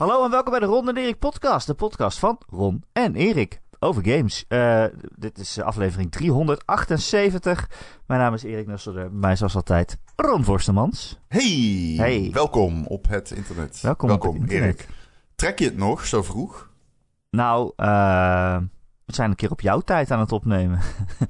Hallo en welkom bij de Ron en Erik podcast. De podcast van Ron en Erik over games. Uh, dit is aflevering 378. Mijn naam is Erik Nusselder. Mij zoals altijd Ron Vorstemans. Hey, hey. welkom op het internet. Welkom, welkom het internet. Erik. Trek je het nog zo vroeg? Nou, uh, we zijn een keer op jouw tijd aan het opnemen.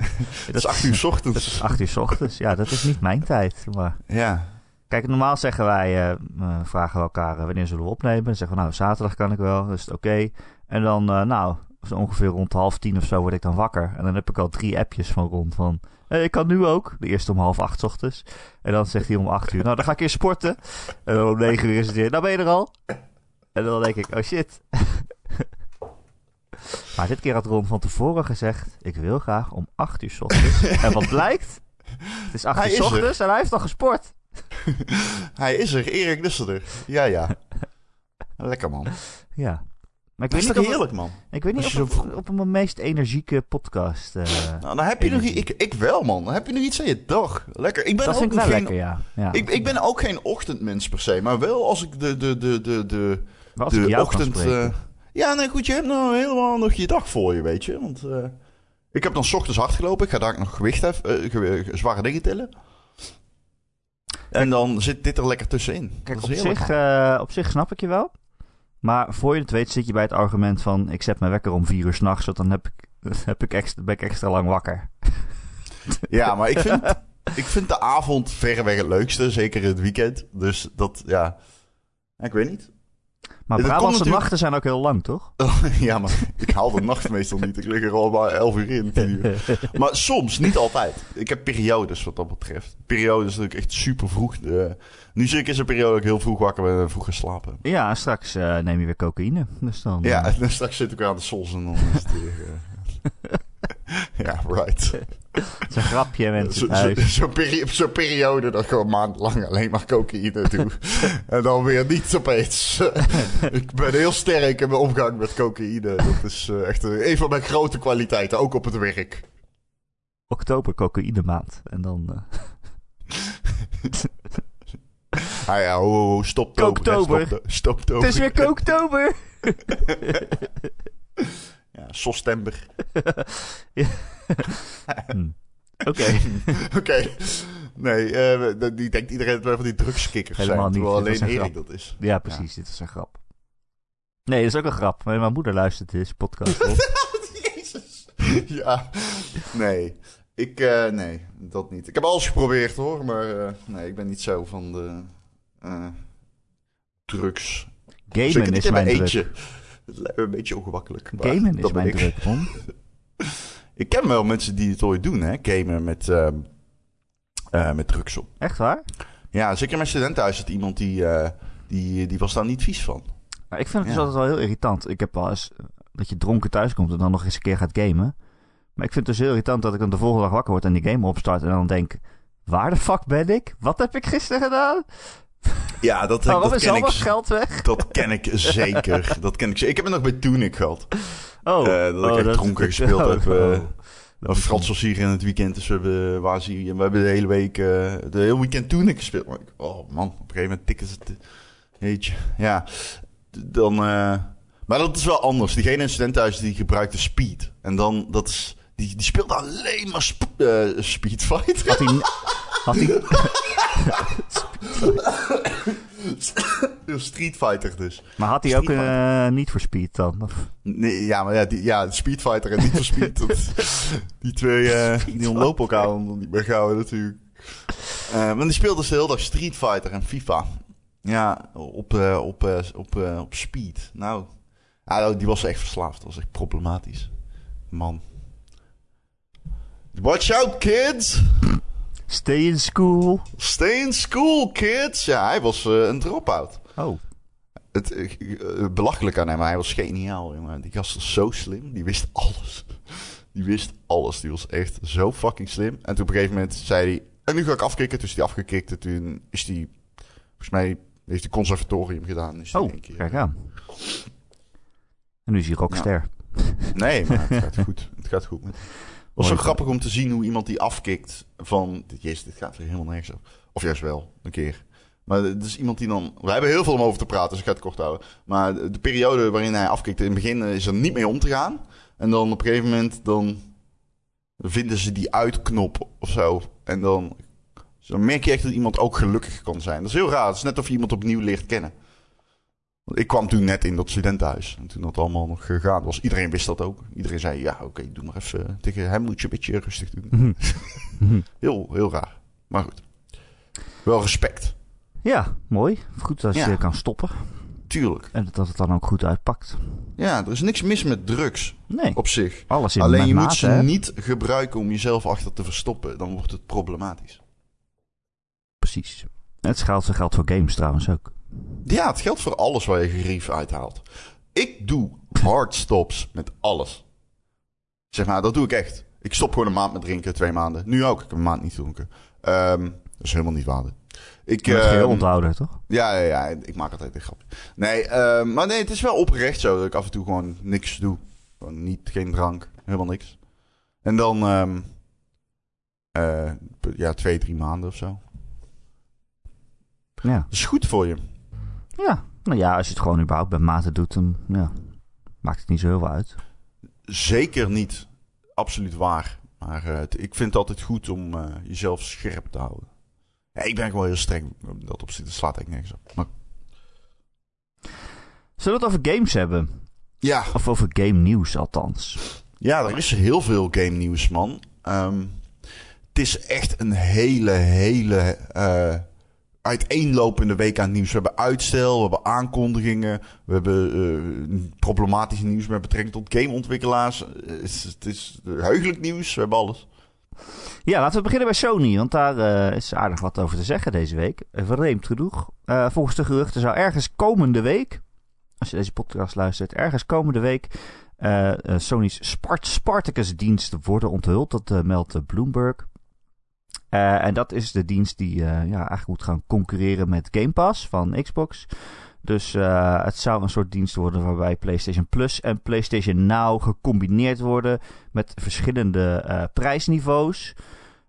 dat is 8 uur s ochtends. Dat is 8 uur s ochtends. Ja, dat is niet mijn tijd. Maar... Ja. Kijk, normaal zeggen wij, uh, vragen we elkaar wanneer zullen we opnemen. Dan zeggen we, nou, zaterdag kan ik wel, dus oké. Okay. En dan, nou, zo ongeveer rond half tien of zo word ik dan wakker. En dan heb ik al drie appjes van rond van... Hey, ik kan nu ook. De eerste om half acht ochtends. En dan zegt hij om acht uur... Nou, dan ga ik eerst sporten. En dan om negen uur is het weer... Nou ben je er al. En dan denk ik... Oh shit. maar dit keer had Ron van tevoren gezegd... Ik wil graag om acht uur ochtends. en wat blijkt? Het is acht uur ochtends en hij heeft al gesport. hij is er. Erik Nusselder. Ja, ja. Lekker man. Ja. Maar ik dat weet is niet heerlijk, man? Ik weet niet of, op, op mijn meest energieke podcast. Uh, nou, dan heb je nog ik, ik wel, man. Dan heb je nog iets aan je dag. Lekker. Ik ben dat ook vind ik wel geen, lekker, ja. ja. Ik, ik ben ook geen ochtendmens per se, maar wel als ik de, de, de, de, de, de ochtend. Uh, ja, nee, goed. Je hebt nou helemaal nog je dag voor je, weet je. Want uh, ik heb dan s ochtends hard gelopen. Ik ga daar nog gewicht hebben, zware dingen tillen. En dan zit dit er lekker tussenin. Kijk, op zich, op zich snap ik je wel. Maar voor je het weet zit je bij het argument van... ik zet mijn wekker om vier uur s'nachts... want dan heb ik, heb ik extra, ben ik extra lang wakker. Ja, maar ik vind, ik vind de avond verreweg het leukste. Zeker het weekend. Dus dat, ja... Ik weet niet. Maar Brabantse natuurlijk... nachten zijn ook heel lang, toch? ja, maar ik haal de nacht meestal niet. Ik lig er al maar elf uur in, uur. Maar soms, niet altijd. Ik heb periodes wat dat betreft. Periodes dat ik echt super vroeg... Uh, nu zit ik in een periode dat ik heel vroeg wakker ben en vroeg ga slapen. Ja, en straks uh, neem je weer cocaïne. Dus dan, ja, uh... en straks zit ik weer aan de sols en dan is het weer... ja, right. Het is een grapje, mensen Zo'n zo, peri zo periode dat ik gewoon maandlang alleen maar cocaïne doe. en dan weer niet opeens. ik ben heel sterk in mijn omgang met cocaïne. Dat is uh, echt een van mijn grote kwaliteiten, ook op het werk. Oktober, cocaïne maand. En dan... ah ja, oh, oh, stop Kooktober. Stop, stop Het is weer kooktober. Ja, sostember. Hm. Oké. Oké. Nee, uh, die denkt iedereen dat wij van die drugskikkers Helemaal zijn. Niet. alleen Erik dat is. Ja, precies. Dit is een grap. Nee, dat is ook een grap. Mijn moeder luistert deze podcast Jezus. Ja. Nee. Ik, uh, nee, dat niet. Ik heb alles geprobeerd hoor, maar uh, nee, ik ben niet zo van de drugs. Gamen is mijn eentje. Het lijkt me een beetje ongemakkelijk. Gamen is mijn druk, ik ken wel mensen die het ooit doen, hè? Gamen met, uh, uh, met drugs op. Echt waar? Ja, zeker mijn studentenhuis zit iemand die, uh, die, die was daar niet vies van. Nou, ik vind het dus altijd wel heel irritant. Ik heb wel eens dat je dronken thuis komt en dan nog eens een keer gaat gamen. Maar ik vind het dus heel irritant dat ik dan de volgende dag wakker word en die game opstart en dan denk... Waar de fuck ben ik? Wat heb ik gisteren gedaan? Ja, dat, Waarom dat ken ik. geld weg? Dat ken ik zeker. dat ken ik. Ik heb het nog bij Tunic gehad. Oh, uh, dat oh, ik echt dronken gespeeld oh, heb. Uh, oh. Frans was hier in het weekend, dus we hebben, waar zie we hebben de hele week, uh, de hele weekend Tunic gespeeld. Maar ik, oh man, op een gegeven moment tikken ze het. Jeetje, ja. Dan, maar dat is wel anders. Diegene in studentenhuis die gebruikte speed. En dan, dat is, die, die speelde alleen maar sp Speed Fight. Had hij... Had hij... Street Fighter dus. Maar had hij ook uh, niet voor Speed dan? Of? Nee, ja, maar ja, die, ja, Speed Fighter en niet voor Speed. dat, die twee uh, die ontlopen elkaar om niet meer gauw natuurlijk. Uh, maar die speelde dus heel dag Street Fighter en FIFA. Ja, op, op, op, op Speed. Nou, ja, die was echt verslaafd. Dat was echt problematisch. Man. Watch out, kids! Stay in school. Stay in school, kids. Ja, hij was uh, een drop-out. Oh. Het uh, belachelijk aan hem, maar hij was geniaal. Jongen. Die gast was zo slim. Die wist alles. Die wist alles. Die was echt zo fucking slim. En toen op een gegeven moment zei hij... En nu ga ik afkicken. Toen is hij afgekikt. En toen is hij... Volgens mij heeft hij conservatorium gedaan. Is oh, keer, kijk aan. En nu is hij rockster. Ja. Nee, maar het gaat goed. Het gaat goed met was zo grappig om te zien hoe iemand die afkikt van... Jezus, dit gaat weer helemaal nergens op. Of juist wel, een keer. Maar het is iemand die dan... We hebben heel veel om over te praten, dus ik ga het kort houden. Maar de, de periode waarin hij afkikt, in het begin eh, is er niet mee om te gaan. En dan op een gegeven moment, dan vinden ze die uitknop of zo. En dan, dan merk je echt dat iemand ook gelukkig kan zijn. Dat is heel raar. Het is net of je iemand opnieuw leert kennen. Ik kwam toen net in dat studentenhuis. En toen dat allemaal nog gegaan was. Iedereen wist dat ook. Iedereen zei, ja oké, doe maar even. Tegen hem moet je een beetje rustig doen. heel, heel raar. Maar goed. Wel respect. Ja, mooi. Goed als Ja. je kan stoppen. Tuurlijk. En dat het dan ook goed uitpakt. Ja, er is niks mis met drugs Nee, op zich. alles in Alleen je moet ze hè? niet gebruiken om jezelf achter te verstoppen. Dan wordt het problematisch. Precies. Het geldt, zo geldt voor games trouwens ook. Ja, het geldt voor alles waar je gerief uithaalt. Ik doe hard stops met alles. Zeg maar, dat doe ik echt. Ik stop gewoon een maand met drinken, twee maanden. Nu ook. Ik heb een maand niet gedronken. Ehm, dat is helemaal niet waar. Ik, Je geheel ehm, onthouden, toch? Ja, ja, ja, ik maak altijd een grapje. Nee, eh, maar nee, het is wel oprecht zo dat ik af en toe gewoon niks doe. Gewoon niet, geen drank, helemaal niks. En dan, ehm, eh, ja, twee, drie maanden of zo. Ja. Dat is goed voor je. Ja. Nou ja, als je het gewoon überhaupt bij mate doet, dan ja, maakt het niet zo heel veel uit. Zeker niet absoluut waar. Maar eh, ik vind het altijd goed om eh, jezelf scherp te houden. Ja, ik ben gewoon heel streng op dat opzicht. Dat slaat eigenlijk nergens op. Maar, Zullen we het over games hebben? ja, Of over game nieuws althans? Ja, er is heel veel game nieuws, man. Ehm, het is echt een hele, hele eh, uiteenlopende week aan nieuws. We hebben uitstel, we hebben aankondigingen, we hebben eh problematisch nieuws met betrekking tot gameontwikkelaars. Eh, Het is, het is heugelijk nieuws, we hebben alles. Ja, laten we beginnen bij Sony, want daar eh, is aardig wat over te zeggen deze week. Eh, Vreemd genoeg. Eh, volgens de geruchten zou ergens komende week, als je deze podcast luistert, ergens komende week eh, eh, Sony's Spart Spartacus dienst worden onthuld. Dat eh, meldt eh, Bloomberg. Eh, en dat is de dienst die eh, ja, eigenlijk moet gaan concurreren met Game Pass van Xbox. Dus eh, het zou een soort dienst worden waarbij PlayStation Plus en PlayStation Now gecombineerd worden met verschillende prijsniveaus.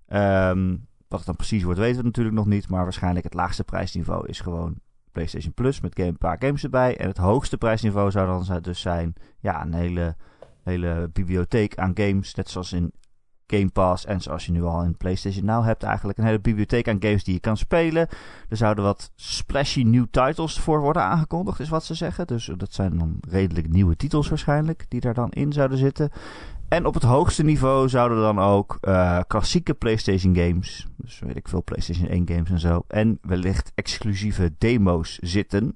Ehm, wat het dan precies wordt, weten we natuurlijk nog niet. Maar waarschijnlijk het laagste prijsniveau is gewoon PlayStation Plus met een paar games erbij. En het hoogste prijsniveau zou dan dus zijn ja, een hele, hele bibliotheek aan games. Net zoals in Game Pass en zoals je nu al in PlayStation Now hebt. Eigenlijk een hele bibliotheek aan games die je kan spelen. Er zouden wat splashy new titles voor worden aangekondigd, is wat ze zeggen. Dus dat zijn dan redelijk nieuwe titels waarschijnlijk, die daar dan in zouden zitten. En op het hoogste niveau zouden dan ook eh, klassieke PlayStation games, dus weet ik veel, PlayStation 1 games en zo, en wellicht exclusieve demo's zitten.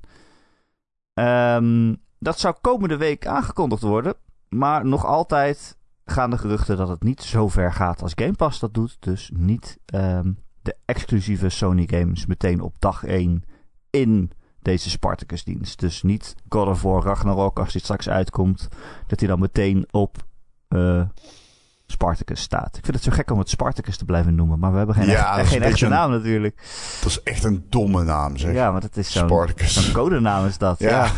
Ehm, dat zou komende week aangekondigd worden, maar nog altijd gaan de geruchten dat het niet zo ver gaat als Game Pass dat doet. Dus niet ehm, de exclusieve Sony games meteen op dag 1 in deze Spartacus dienst. Dus niet God of War Ragnarok als dit straks uitkomt, dat hij dan meteen op eh, Spartacus staat. Ik vind het zo gek om het Spartacus te blijven noemen, maar we hebben geen, Ja, echt- dat geen een echte naam natuurlijk. Dat is echt een domme naam, zeg. Ja, want het is zo'n zo'n codenaam is dat. Ja, Ja,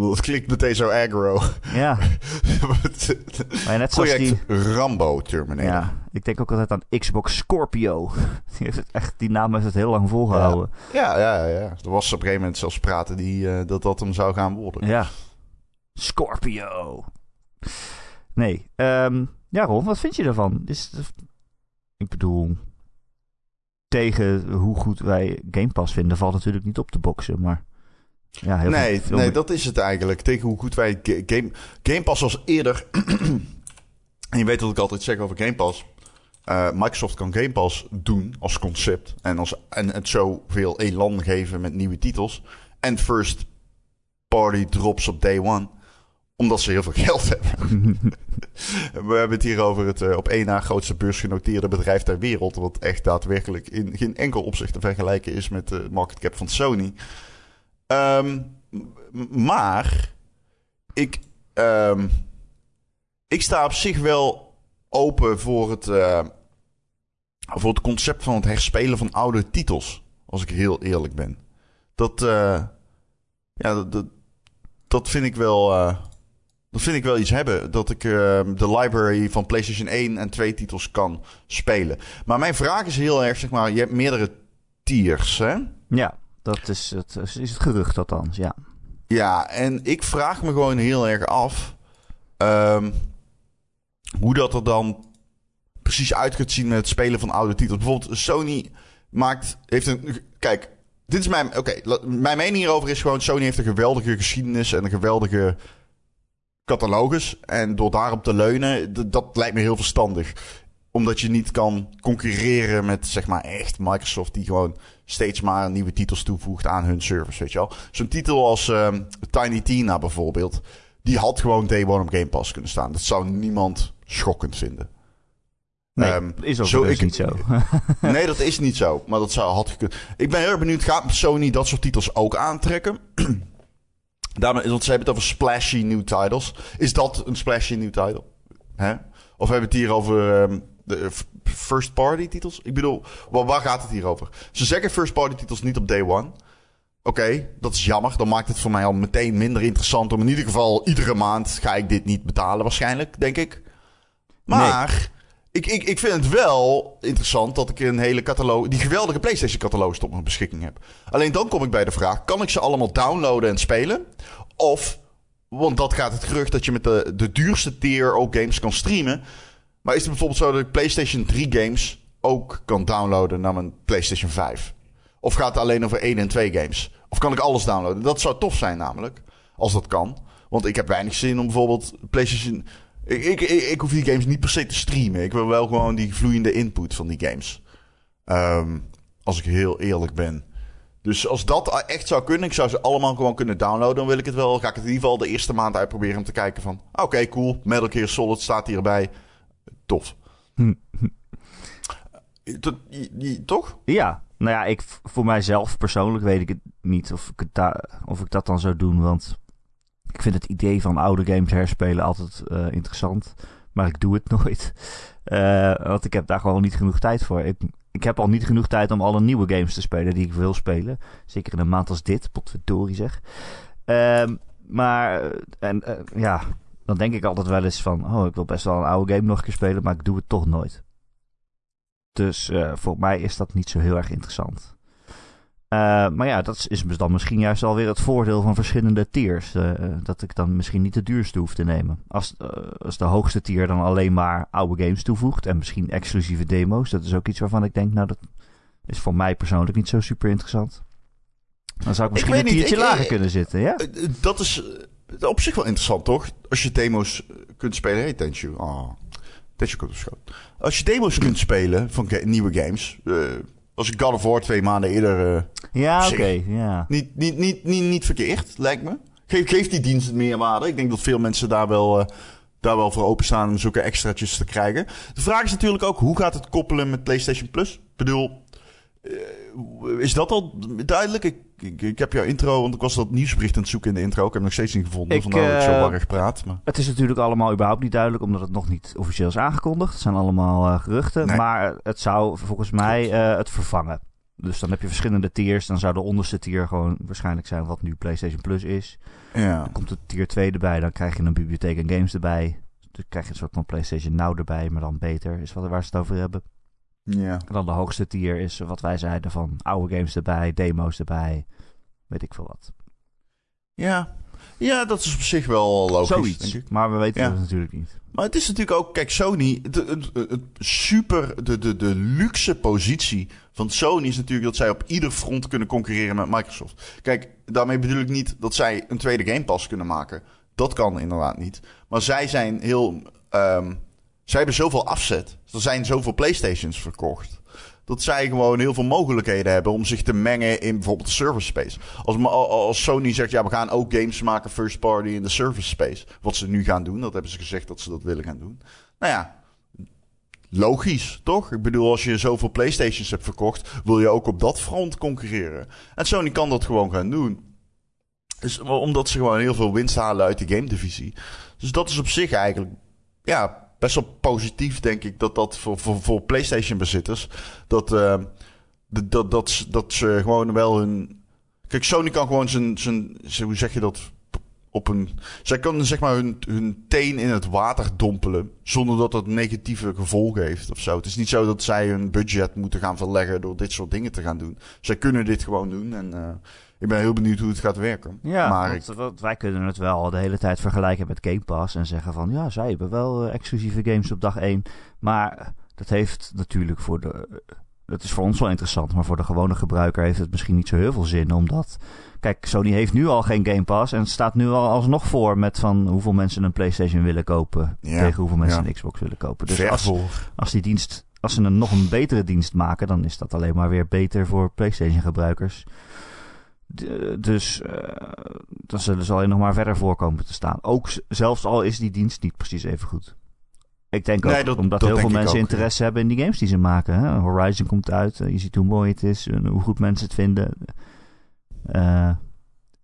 het klinkt meteen zo aggro. ja. Maar net zoals die... Project Rambo Terminator. Ja, ik denk ook altijd aan Xbox Scorpio. Die, heeft het echt, die naam heeft het heel lang volgehouden. Ja, ja, ja. Er was op een gegeven moment zelfs praten die, eh, dat dat hem zou gaan worden. Ja. Scorpio. Nee. ehm, ja, Ron, wat vind je daarvan? Is, ik bedoel, tegen hoe goed wij Game Pass vinden, valt natuurlijk niet op te boksen. Maar ja, heel nee, veel, nee, dat is het eigenlijk. Tegen hoe goed wij ga- Game, Game Pass was eerder. en je weet wat ik altijd zeg over Game Pass. Eh, Microsoft kan Game Pass doen als concept. En, als, en het zoveel elan geven met nieuwe titels. En first party drops op day one. Omdat ze heel veel geld hebben. We hebben het hier over het eh, op één na grootste beursgenoteerde bedrijf ter wereld. Wat echt daadwerkelijk in geen enkel opzicht te vergelijken is met de market cap van Sony. Ehm, maar ik, ehm, ik sta op zich wel open voor het, eh, voor het concept van het herspelen van oude titels. Als ik heel eerlijk ben. Dat, eh, ja, dat, dat, vind ik wel. eh, dat vind ik wel iets hebben. Dat ik eh, de library van PlayStation 1 en 2 titels kan spelen. Maar mijn vraag is heel erg, zeg maar, je hebt meerdere tiers, hè? Ja, Dat is het, is het gerucht althans, ja. Ja, en ik vraag me gewoon heel erg af ehm, hoe dat er dan precies uit gaat zien met het spelen van oude titels. Bijvoorbeeld Sony maakt, heeft een, kijk, dit is mijn, oké, mijn mening hierover is gewoon, Sony heeft een geweldige geschiedenis en een geweldige catalogus. En door daarop te leunen, dat lijkt me heel verstandig omdat je niet kan concurreren met zeg maar echt Microsoft die gewoon steeds maar nieuwe titels toevoegt aan hun service, weet je wel. Zo'n titel als um, Tiny Tina bijvoorbeeld, die had gewoon Day One op Game Pass kunnen staan. Dat zou niemand schokkend vinden. Nee, um, is ook zo, dus ik, niet zo. nee, dat is niet zo. Maar dat zou had gekund. Ik ben heel erg benieuwd, gaat Sony dat soort titels ook aantrekken? Daarom, want ze hebben het over splashy new titles. Is dat een splashy new title? Hè? Of hebben we het hier over um, de first party titels? Ik bedoel, waar, waar gaat het hier over? Ze zeggen first party titels niet op day one. Oké, dat is jammer. Dan maakt het voor mij al meteen minder interessant. Om in ieder geval iedere maand ga ik dit niet betalen waarschijnlijk, denk ik. Maar ik, ik, ik vind het wel interessant dat ik een hele catalogus... die geweldige PlayStation catalogus tot mijn beschikking heb. Alleen dan kom ik bij de vraag... kan ik ze allemaal downloaden en spelen? Of, want dat gaat het gerucht dat je met de, de duurste tier ook games kan streamen... Maar is het bijvoorbeeld zo dat ik PlayStation 3 games ook kan downloaden naar mijn PlayStation 5? Of gaat het alleen over 1 en 2 games? Of kan ik alles downloaden? Dat zou tof zijn namelijk, als dat kan. Want ik heb weinig zin om bijvoorbeeld PlayStation... Ik, ik, ik, hoef die games niet per se te streamen. Ik wil wel gewoon die vloeiende input van die games. Um, als ik heel eerlijk ben. Dus als dat echt zou kunnen, ik zou ze allemaal gewoon kunnen downloaden, dan wil ik het wel. Ga ik het in ieder geval de eerste maand uitproberen om te kijken van... Oké, cool, Metal Gear Solid staat hierbij tof. Hm. Toch? Ja. Nou ja, ik, voor mijzelf persoonlijk weet ik het niet of ik, het of ik dat dan zou doen. Want ik vind het idee van oude games herspelen altijd uh, interessant. Maar ik doe het nooit. Uh, want ik heb daar gewoon niet genoeg tijd voor. Ik, ik heb al niet genoeg tijd om alle nieuwe games te spelen die ik wil spelen. Zeker in een maand als dit, potverdorie zeg. Uh, maar, en uh, ja, dan denk ik altijd wel eens van... oh, ik wil best wel een oude game nog een keer spelen... maar ik doe het toch nooit. Dus uh, voor mij is dat niet zo heel erg interessant. Uh, maar ja, dat is dan misschien juist alweer het voordeel van verschillende tiers. Uh, dat ik dan misschien niet de duurste hoef te nemen. Als, als de hoogste tier dan alleen maar oude games toevoegt... en misschien exclusieve demo's... dat is ook iets waarvan ik denk... nou, dat is voor mij persoonlijk niet zo super interessant. Dan zou ik misschien ik een tiertje lager kunnen zitten, ja? Dat is op zich wel interessant, toch? Als je demo's kunt spelen. Hey, Tenshu. Oh, Tenshu komt op schoot. Als je demo's kunt spelen van nieuwe games. Als ik God of War twee maanden eerder... Uh, ja, oké. ja. Niet, niet, niet, niet, niet verkeerd, lijkt me. Geef, geeft die dienst meerwaarde. Ik denk dat veel mensen daar wel... Uh, daar wel voor openstaan om zulke extraatjes te krijgen. De vraag is natuurlijk ook, hoe gaat het koppelen met PlayStation Plus? Ik bedoel, is dat al duidelijk? Ik, ik, ik, heb jouw intro, want ik was dat nieuwsbericht aan het zoeken in de intro. Ik heb hem nog steeds niet gevonden, ik, vandaar dat ik zo uh, warrig praat. Maar... Het is natuurlijk allemaal überhaupt niet duidelijk, omdat het nog niet officieel is aangekondigd. Het zijn allemaal uh, geruchten, nee. maar het zou volgens mij het vervangen. Dus dan heb je verschillende tiers. Dan zou de onderste tier gewoon waarschijnlijk zijn wat nu PlayStation Plus is. Ja. Dan komt de tier 2 erbij, dan krijg je een bibliotheek en games erbij. Dan krijg je een soort van PlayStation Now erbij, maar dan beter, is wat, waar ze het over hebben. Ja. En dan de hoogste tier is wat wij zeiden van oude games erbij, demo's erbij, weet ik veel wat. Ja, ja dat is op zich wel logisch. Zoiets, denk ik. maar we weten ja. het natuurlijk niet. Maar het is natuurlijk ook, kijk, Sony, het, super, de, de, de luxe positie van Sony is natuurlijk dat zij op ieder front kunnen concurreren met Microsoft. Kijk, daarmee bedoel ik niet dat zij een tweede Game Pass kunnen maken. Dat kan inderdaad niet. Maar zij zijn heel um, zij hebben zoveel afzet. Er zijn zoveel PlayStations verkocht. Dat zij gewoon heel veel mogelijkheden hebben om zich te mengen in bijvoorbeeld de service space. Als, als Sony zegt, ja, we gaan ook games maken first party in de service space. Wat ze nu gaan doen, dat hebben ze gezegd dat ze dat willen gaan doen. Nou ja, logisch, toch? Ik bedoel, als je zoveel PlayStations hebt verkocht, wil je ook op dat front concurreren. En Sony kan dat gewoon gaan doen. Dus, omdat ze gewoon heel veel winst halen uit de game divisie. Dus dat is op zich eigenlijk, ja, best wel positief, denk ik, dat dat voor, voor, PlayStation-bezitters. Dat, uh, dat, dat, dat, dat ze gewoon wel hun. Kijk, Sony kan gewoon zijn, zijn. Hoe zeg je dat? op een. Zij kunnen zeg maar hun, hun teen in het water dompelen. zonder dat dat negatieve gevolgen heeft of zo. Het is niet zo dat zij hun budget moeten gaan verleggen. door dit soort dingen te gaan doen. Zij kunnen dit gewoon doen. En uh, ik ben heel benieuwd hoe het gaat werken. Ja, maar want, ik... wij kunnen het wel de hele tijd vergelijken met Game Pass. en zeggen van ja, zij hebben wel uh, exclusieve games op dag 1. Maar dat heeft natuurlijk voor de. Dat is voor ons wel interessant, maar voor de gewone gebruiker heeft het misschien niet zo heel veel zin, omdat Kijk, Sony heeft nu al geen Game Pass en staat nu al alsnog voor met van hoeveel mensen een PlayStation willen kopen tegen hoeveel mensen een Xbox willen kopen. Dus als, als die dienst, als ze een nog een betere dienst maken, dan is dat alleen maar weer beter voor PlayStation gebruikers. Dus uh, dan zullen ze alleen nog maar verder voorkomen te staan. Ook zelfs al is die dienst niet precies even goed. Ik denk ook dat, omdat heel veel mensen interesse hebben in die games die ze maken. Hè? Horizon komt uit, eh, je ziet hoe mooi het is en hoe goed mensen het vinden. Uh,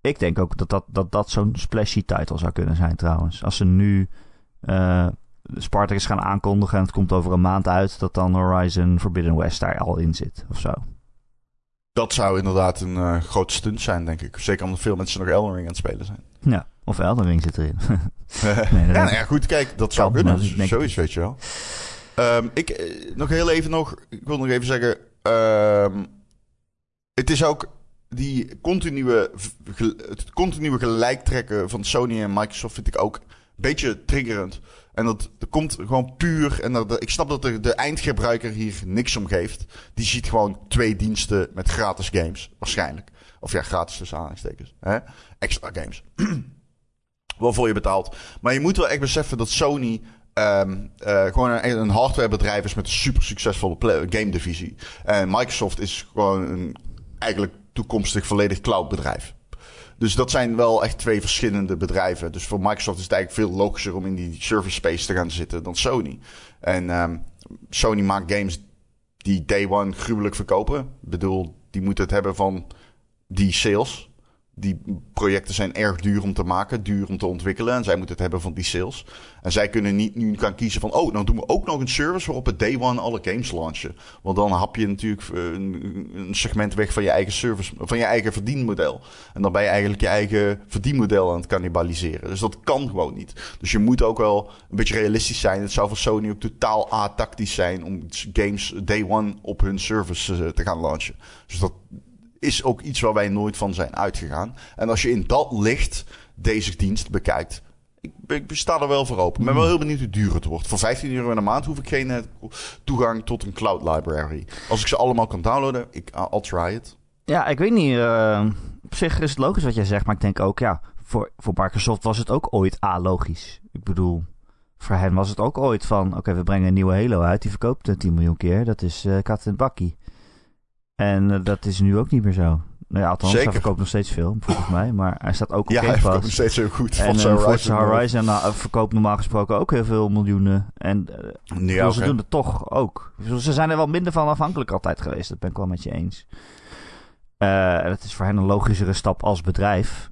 ik denk ook dat dat, dat, dat zo'n splashy title zou kunnen zijn trouwens. Als ze nu uh, Spartacus gaan aankondigen en het komt over een maand uit... dat dan Horizon Forbidden West daar al in zit of zo. Dat zou inderdaad een uh, grote stunt zijn, denk ik. Zeker omdat veel mensen nog Elden Ring aan het spelen zijn. Ja, of Elden Ring zit erin. nee, ja, nou ja, goed, kijk, dat zou kunnen. Zoiets, weet je wel. Um, ik, nog heel even nog, ik wil nog even zeggen... Um, het is ook die continue, het continue gelijktrekken van Sony en Microsoft vind ik ook een beetje triggerend. En dat, komt gewoon puur. En ik snap dat de, de eindgebruiker hier niks om geeft. Die ziet gewoon twee diensten met gratis games. Waarschijnlijk. Of ja, gratis tussen aanhalingstekens. Hè? Extra games. Waarvoor je betaalt. Maar je moet wel echt beseffen dat Sony. Um, uh, gewoon een, een hardwarebedrijf is met een super succesvolle game divisie. En Microsoft is gewoon een eigenlijk toekomstig volledig cloudbedrijf. Dus dat zijn wel echt twee verschillende bedrijven. Dus voor Microsoft is het eigenlijk veel logischer om in die service space te gaan zitten dan Sony. En um, Sony maakt games die day one gruwelijk verkopen. Ik bedoel, die moeten het hebben van die sales die projecten zijn erg duur om te maken, duur om te ontwikkelen. En zij moeten het hebben van die sales. En zij kunnen niet nu gaan kiezen van, oh, dan doen we ook nog een service waarop het day one alle games launchen. Want dan hap je natuurlijk eh, een, een segment weg van je eigen service, van je eigen verdienmodel. En dan ben je eigenlijk je eigen verdienmodel aan het cannibaliseren. Dus dat kan gewoon niet. Dus je moet ook wel een beetje realistisch zijn. Het zou voor Sony ook totaal atactisch zijn om games day one op hun service eh, te gaan launchen. Dus dat is ook iets waar wij nooit van zijn uitgegaan. En als je in dat licht deze dienst bekijkt, ik, ik sta er wel voor open. Ik ben wel hmm. heel benieuwd hoe duur het wordt. Voor 15 euro in de maand hoef ik geen eh, toegang tot een cloud library. Als ik ze allemaal kan downloaden, ik, uh, I'll try it. Ja, ik weet niet. Uh, op zich is het logisch wat jij zegt, maar ik denk ook, ja, voor, voor Microsoft was het ook ooit alogisch. Ik bedoel, voor hen was het ook ooit van, oké, we brengen een nieuwe Halo uit, die verkoopt 10 miljoen keer. Dat is kat en bakkie. En uh, dat is nu ook niet meer zo. Nou ja, althans, Zeker. hij verkoopt nog steeds veel, volgens mij. Maar hij staat ook op ja, Game Pass. hij verkoopt nog steeds heel goed. En Forza Horizon, Forza Horizon nou, verkoopt normaal gesproken ook heel veel miljoenen. En uh, ja, ze doen het toch ook. Ze zijn er wel minder van afhankelijk altijd geweest. Dat ben ik wel met je eens. Uh, het is voor hen een logischere stap als bedrijf.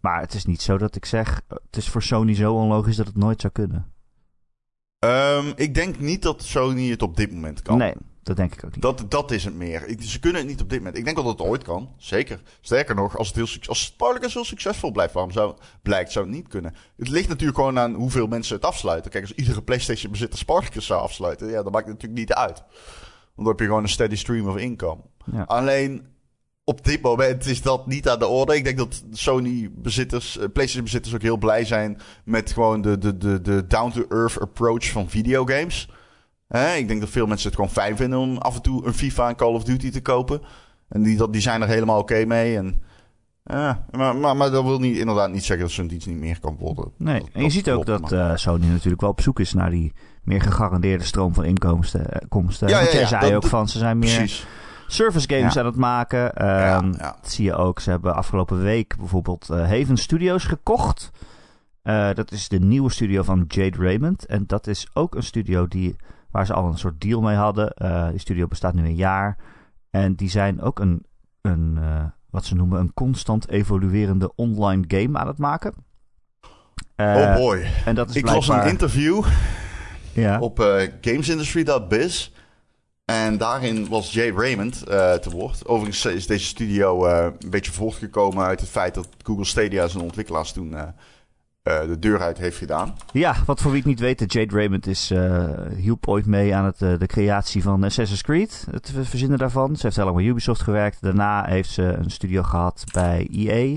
Maar het is niet zo dat ik zeg... Het is voor Sony zo onlogisch dat het nooit zou kunnen. Um, ik denk niet dat Sony het op dit moment kan. Nee, dat denk ik ook niet. Dat, dat is het meer. ze kunnen het niet op dit moment. Ik denk dat het ooit kan. Zeker. Sterker nog, als het heel, als Spartacus heel succesvol blijft, waarom zou, blijkt, zou het niet kunnen. Het ligt natuurlijk gewoon aan hoeveel mensen het afsluiten. Kijk, als iedere PlayStation bezitter Spartacus zou afsluiten, ja, dan maakt het natuurlijk niet uit. Want dan heb je gewoon een steady stream of income. Ja. Alleen, op dit moment is dat niet aan de orde. Ik denk dat Sony-bezitters, eh, PlayStation-bezitters ook heel blij zijn met gewoon de, de, de, de down-to-earth approach van videogames. Ik denk dat veel mensen het gewoon fijn vinden om af en toe een FIFA en Call of Duty te kopen. En die, die zijn er helemaal oké mee. En, ja, maar, maar, maar, dat wil niet, inderdaad niet zeggen dat zo'n dienst niet meer kan worden. Nee, en je ziet ook dat uh, Sony natuurlijk wel op zoek is naar die meer gegarandeerde stroom van inkomsten. Eh, komsten. Ja, ja, ja, jij zei ook van, ze zijn meer... Precies service games aan het maken. Um, Dat zie je ook. Ze hebben afgelopen week bijvoorbeeld uh, Haven Studios gekocht. Uh, dat is de nieuwe studio van Jade Raymond. En dat is ook een studio die Waar ze al een soort deal mee hadden. Uh, die studio bestaat nu een jaar. En die zijn ook een, een uh, wat ze noemen een constant evoluerende online game aan het maken. Uh, oh boy. En dat is Ik blijkbaar... las een interview ja. op gamesindustry.biz. En daarin was Jay Raymond uh, te woord. Overigens is deze studio uh, een beetje voortgekomen uit het feit dat Google Stadia zijn ontwikkelaars toen uh, de deur uit heeft gedaan. Ja, wat voor wie het niet weet, Jade Raymond is, hielp ooit mee aan het, de creatie van Assassin's Creed. Het verzinnen daarvan. Ze heeft helemaal bij Ubisoft gewerkt. Daarna heeft ze een studio gehad bij EA.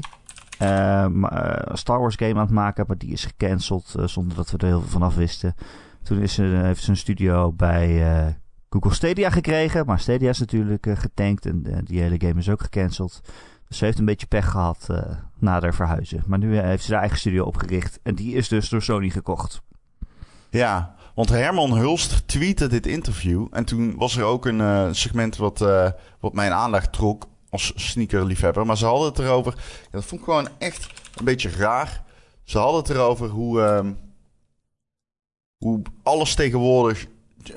een Star Wars game aan het maken, maar die is gecanceld zonder dat we er heel veel van af wisten. Toen is ze, heeft ze een studio bij Google Stadia gekregen. Maar Stadia is natuurlijk uh, getankt en uh, die hele game is ook gecanceld. Ze heeft een beetje pech gehad uh, na haar verhuizen. Maar nu heeft ze haar eigen studio opgericht. En die is dus door Sony gekocht. Ja, want Herman Hulst tweette dit interview. En toen was er ook een segment wat, wat mijn aandacht trok als sneakerliefhebber. Maar ze hadden het erover. Dat vond ik gewoon echt een beetje raar. Ze hadden het erover hoe, ehm, hoe alles tegenwoordig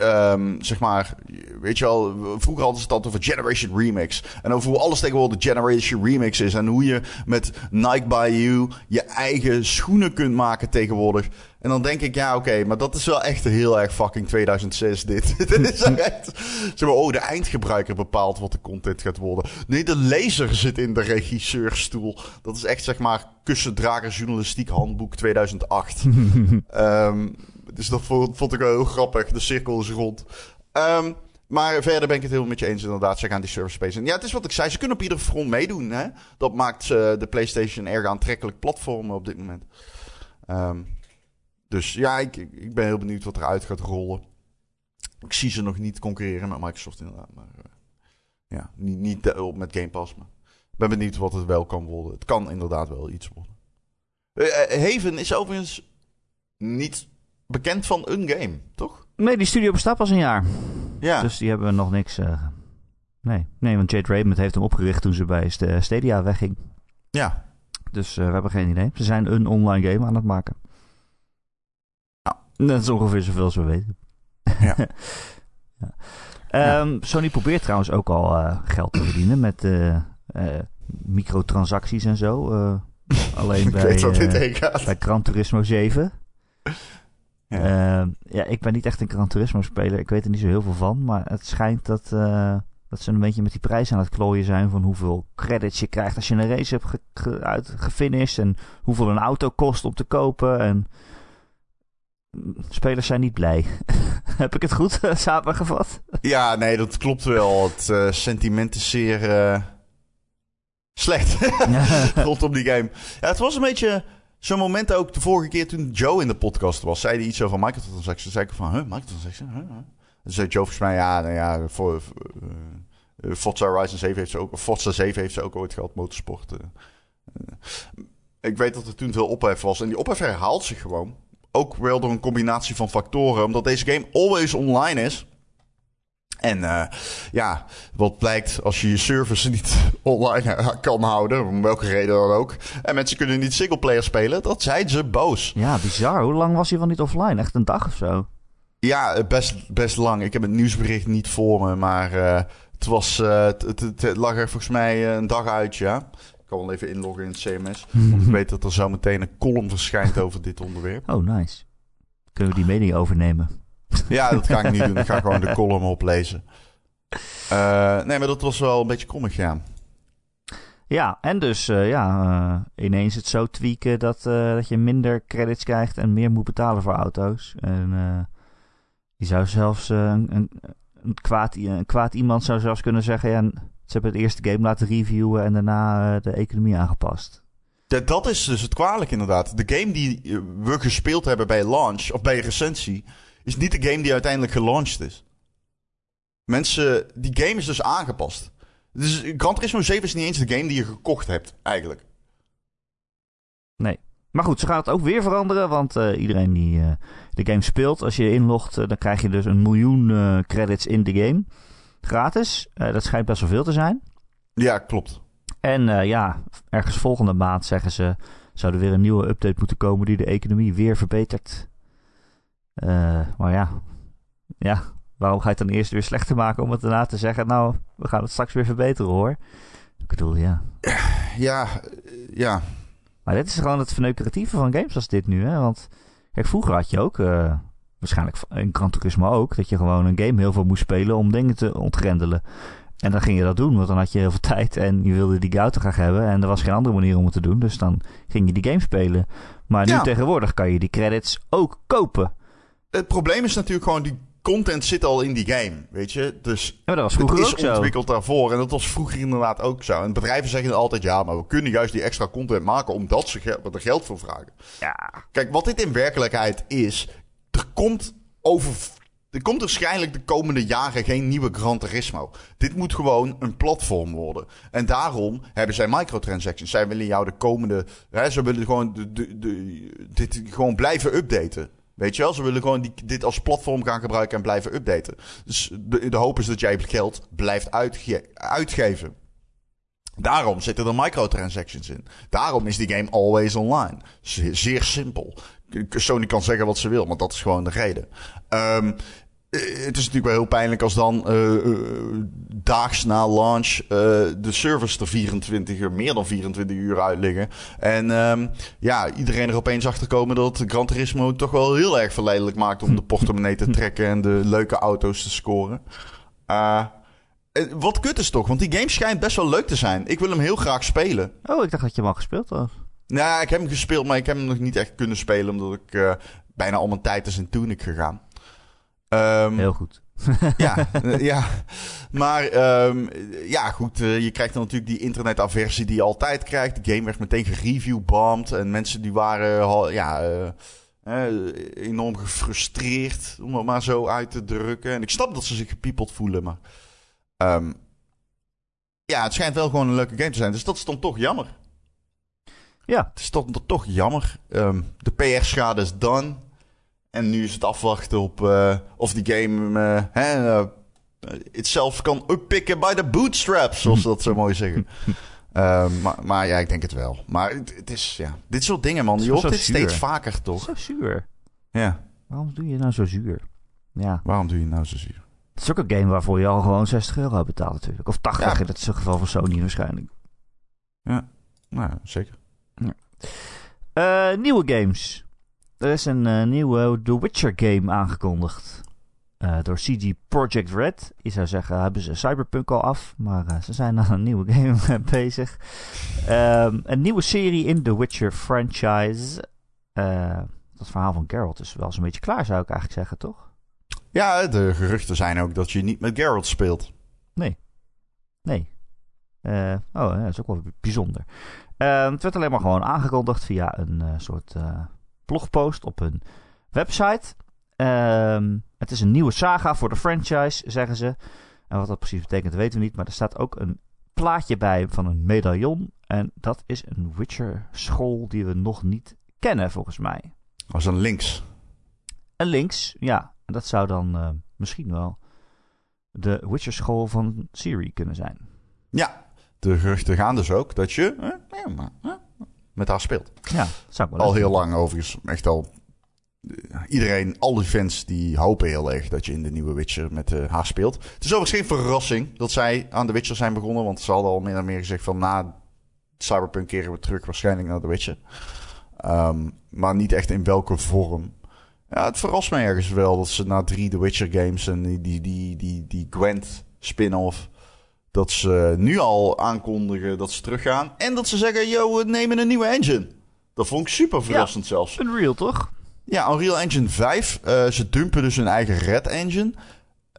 Um, zeg maar, weet je wel, vroeger hadden ze het altijd over Generation Remix. En over hoe alles tegenwoordig Generation Remix is. En hoe je met Nike by You je eigen schoenen kunt maken tegenwoordig. En dan denk ik, ja, oké, maar dat is wel echt heel erg fucking 2006 dit. dit is echt, zeg maar, oh, de eindgebruiker bepaalt wat de content gaat worden. Nee, de lezer zit in de regisseurstoel. Dat is echt, zeg maar, kussendrager journalistiek handboek 2008. um, Dus dat vond, vond, ik wel heel grappig. De cirkel is rond. Um, maar verder ben ik het heel met je eens inderdaad. Ze gaan die server space. Ja, het is wat ik zei. Ze kunnen op ieder front meedoen. Hè? Dat maakt uh, de PlayStation erg aantrekkelijk platform op dit moment. Um, dus ja, ik, ik ben heel benieuwd wat eruit gaat rollen. Ik zie ze nog niet concurreren met Microsoft inderdaad. Maar uh, ja, niet, niet uh, met Game Pass. Maar ik ben benieuwd wat het wel kan worden. Het kan inderdaad wel iets worden. Haven is overigens niet bekend van een game, toch? Nee, die studio bestaat pas een jaar. Ja. Dus die hebben nog niks. Uh... Nee. nee, want Jade Raymond heeft hem opgericht toen ze bij Stadia wegging. Ja. Dus uh, we hebben geen idee. Ze zijn een online game aan het maken. Ja. Dat is ongeveer zoveel als we weten. Ja. ja. Um, Sony probeert trouwens ook al uh, geld te verdienen met microtransacties en zo. alleen bij, bij Gran Turismo 7. Ja. Uh, ja, ik ben niet echt een Gran Turismo speler. Ik weet er niet zo heel veel van. Maar het schijnt dat, uh, dat ze een beetje met die prijs aan het klooien zijn. Van hoeveel credits je krijgt als je een race hebt ge ge uit gefinished. En hoeveel een auto kost om te kopen. En spelers zijn niet blij. Heb ik het goed uh, samengevat? Ja, nee, dat klopt wel. Het uh, sentiment is zeer slecht rondom die game. Ja, het was een beetje Zo'n moment ook de vorige keer toen Joe in de podcast was, zei hij iets over microtransactions. zei ik van, huh, microtransactions? Huh? Dan zei Joe volgens mij, ja, nou ja, voor, uh, Forza Horizon 7 heeft ze ook, Forza 7 heeft ze ook ooit gehad, motorsport. Uh, ik weet dat er toen veel ophef was. En die ophef herhaalt zich gewoon. Ook wel door een combinatie van factoren. Omdat deze game always online is. En uh, ja, wat blijkt als je je service niet online kan houden, om welke reden dan ook. En mensen kunnen niet singleplayer spelen, dat zijn ze boos. Ja, bizar. Hoe lang was hij van niet offline? Echt een dag of zo? Ja, best, best lang. Ik heb het nieuwsbericht niet voor me, maar uh, het, was, uh, het, het, het, lag er volgens mij een dag uit, ja. Ik kan wel even inloggen in het CMS. want ik weet dat er zo meteen een column verschijnt over dit onderwerp. Oh, nice. Kunnen we die mening overnemen? Ja, dat ga ik niet doen. Ik ga gewoon de column oplezen. Uh, nee, maar dat was wel een beetje kommig, ja. Ja, en dus uh, ja, uh, ineens het zo tweaken dat, dat je minder credits krijgt en meer moet betalen voor auto's. En je zou zelfs een, een, een, kwaad, een kwaad iemand zou zelfs kunnen zeggen: ja, ze hebben het eerste game laten reviewen en daarna de economie aangepast. Dat, dat is dus het kwalijk inderdaad. De game die we gespeeld hebben bij launch, of bij recensie, is niet de game die uiteindelijk gelaunched is. Mensen, die game is dus aangepast. Dus Gran Turismo 7 is niet eens de game die je gekocht hebt, eigenlijk. Nee. Maar goed, ze gaat het ook weer veranderen, want uh, iedereen die uh, de game speelt, als je inlogt, uh, dan krijg je dus een miljoen credits in de game. Gratis. dat schijnt best wel veel te zijn. Ja, klopt. En ja, ergens volgende maand zeggen ze, zou er weer een nieuwe update moeten komen die de economie weer verbetert. Uh, maar ja, ja, waarom ga je het dan eerst weer slechter maken om het daarna te zeggen, nou, we gaan het straks weer verbeteren hoor. Ik bedoel, ja. Ja, ja. Maar dit is gewoon het verneukeratieve van games als dit nu, hè. Want, kijk, vroeger had je ook uh, waarschijnlijk in Gran Turismo ook, dat je gewoon een game heel veel moest spelen om dingen te ontgrendelen. En dan ging je dat doen, want dan had je heel veel tijd en je wilde die auto graag hebben. En er was geen andere manier om het te doen, dus dan ging je die game spelen. Maar nu tegenwoordig kan je die credits ook kopen. Het probleem is natuurlijk gewoon, die content zit al in die game, weet je. Dus ja, maar dat was vroeger het is ook ontwikkeld daarvoor. En dat was vroeger inderdaad ook zo. En bedrijven zeggen altijd, ja, maar we kunnen juist die extra content maken omdat ze er geld voor vragen. Ja. Kijk, wat dit in werkelijkheid is, er komt over er komt waarschijnlijk de komende jaren geen nieuwe Gran Turismo. Dit moet gewoon een platform worden. En daarom hebben zij microtransactions. Zij willen jou de komende. Hè, ze willen gewoon de, de, de, dit gewoon blijven updaten. Weet je wel, ze willen gewoon dit als platform gaan gebruiken en blijven updaten. Dus de, de hoop is dat jij geld blijft uitge uitgeven. Daarom zitten er microtransactions in. Daarom is die game always online. Zeer, simpel. Sony kan zeggen wat ze wil, maar dat is gewoon de reden. Um, het is natuurlijk wel heel pijnlijk als dan uh, uh, daags na launch uh, de servers er 24 uur, meer dan 24 uur uit liggen. En um, ja, iedereen er opeens achter komen dat Gran Turismo toch wel heel erg verleidelijk maakt om de portemonnee te trekken en de leuke auto's te scoren. wat kut is toch, want die game schijnt best wel leuk te zijn. Ik wil hem heel graag spelen. Oh, ik dacht dat je hem al gespeeld had. Nou, ik heb hem gespeeld, maar ik heb hem nog niet echt kunnen spelen omdat ik bijna al mijn tijd is in Tunic gegaan. Um, Heel goed. ja, ja, maar um, ja, goed. Uh, je krijgt dan natuurlijk die internetaversie die je altijd krijgt. De game werd meteen gereviewbombed. En mensen die waren ja, uh, enorm gefrustreerd, om het maar zo uit te drukken. En ik snap dat ze zich gepiepeld voelen, maar... Um, ja, het schijnt wel gewoon een leuke game te zijn. Dus dat is dan toch jammer. Ja. Het is toch, toch jammer. de PR-schade is done. En nu is het afwachten op uh, of die game uh, hè, uh, itself kan uppikken bij de bootstraps, zoals ze dat zo mooi zeggen. maar, maar, ja, ik denk het wel. Maar het, het is, ja, dit soort dingen, man. Je hoort dit steeds vaker, toch? Zo zuur. Ja. Waarom doe je nou zo zuur? Ja. Waarom doe je nou zo zuur? Het is ook een game waarvoor je al gewoon 60 euro betaalt natuurlijk. Of 80 ja. in het geval van Sony waarschijnlijk. Ja, nou, zeker. Ja. nieuwe games. Er is een uh, nieuwe The Witcher game aangekondigd. Uh, door CG Project Red. Je zou zeggen, hebben ze Cyberpunk al af. Maar uh, ze zijn aan een nieuwe game bezig. Um, een nieuwe serie in The Witcher franchise. dat verhaal van Geralt is wel zo'n beetje klaar, zou ik eigenlijk zeggen, toch? Ja, de geruchten zijn ook dat je niet met Geralt speelt. Nee. Nee. oh, ja, dat is ook wel bijzonder. Ehm, het werd alleen maar gewoon aangekondigd via een soort blogpost op hun website. Um, het is een nieuwe saga voor de franchise, zeggen ze. En wat dat precies betekent, weten we niet. Maar er staat ook een plaatje bij van een medaillon. En dat is een Witcher-school die we nog niet kennen, volgens mij. Als een links. Een links, ja. En dat zou dan uh, misschien wel de Witcher-school van Siri kunnen zijn. Ja, de geruchten gaan dus ook dat je... Eh, ja, maar, eh, met haar speelt. Ja, zou ik wel Al heel lang overigens. Echt al. Eh, iedereen, al die fans, die hopen heel erg dat je in de nieuwe Witcher met uh, haar speelt. Het is overigens geen verrassing dat zij aan de Witcher zijn begonnen. Want ze hadden al meer en meer gezegd van na Cyberpunk keren we terug waarschijnlijk naar de Witcher. Um, maar niet echt in welke vorm. Ja, het verrast mij ergens wel dat ze na drie The Witcher games en die, die, die, die, die Gwent spin-off dat ze nu al aankondigen dat ze teruggaan. En dat ze zeggen, yo, we nemen een nieuwe engine. Dat vond ik super verrassend ja, zelfs. Unreal, toch? Ja, Unreal Engine 5. Uh, eh, ze dumpen dus hun eigen Red Engine.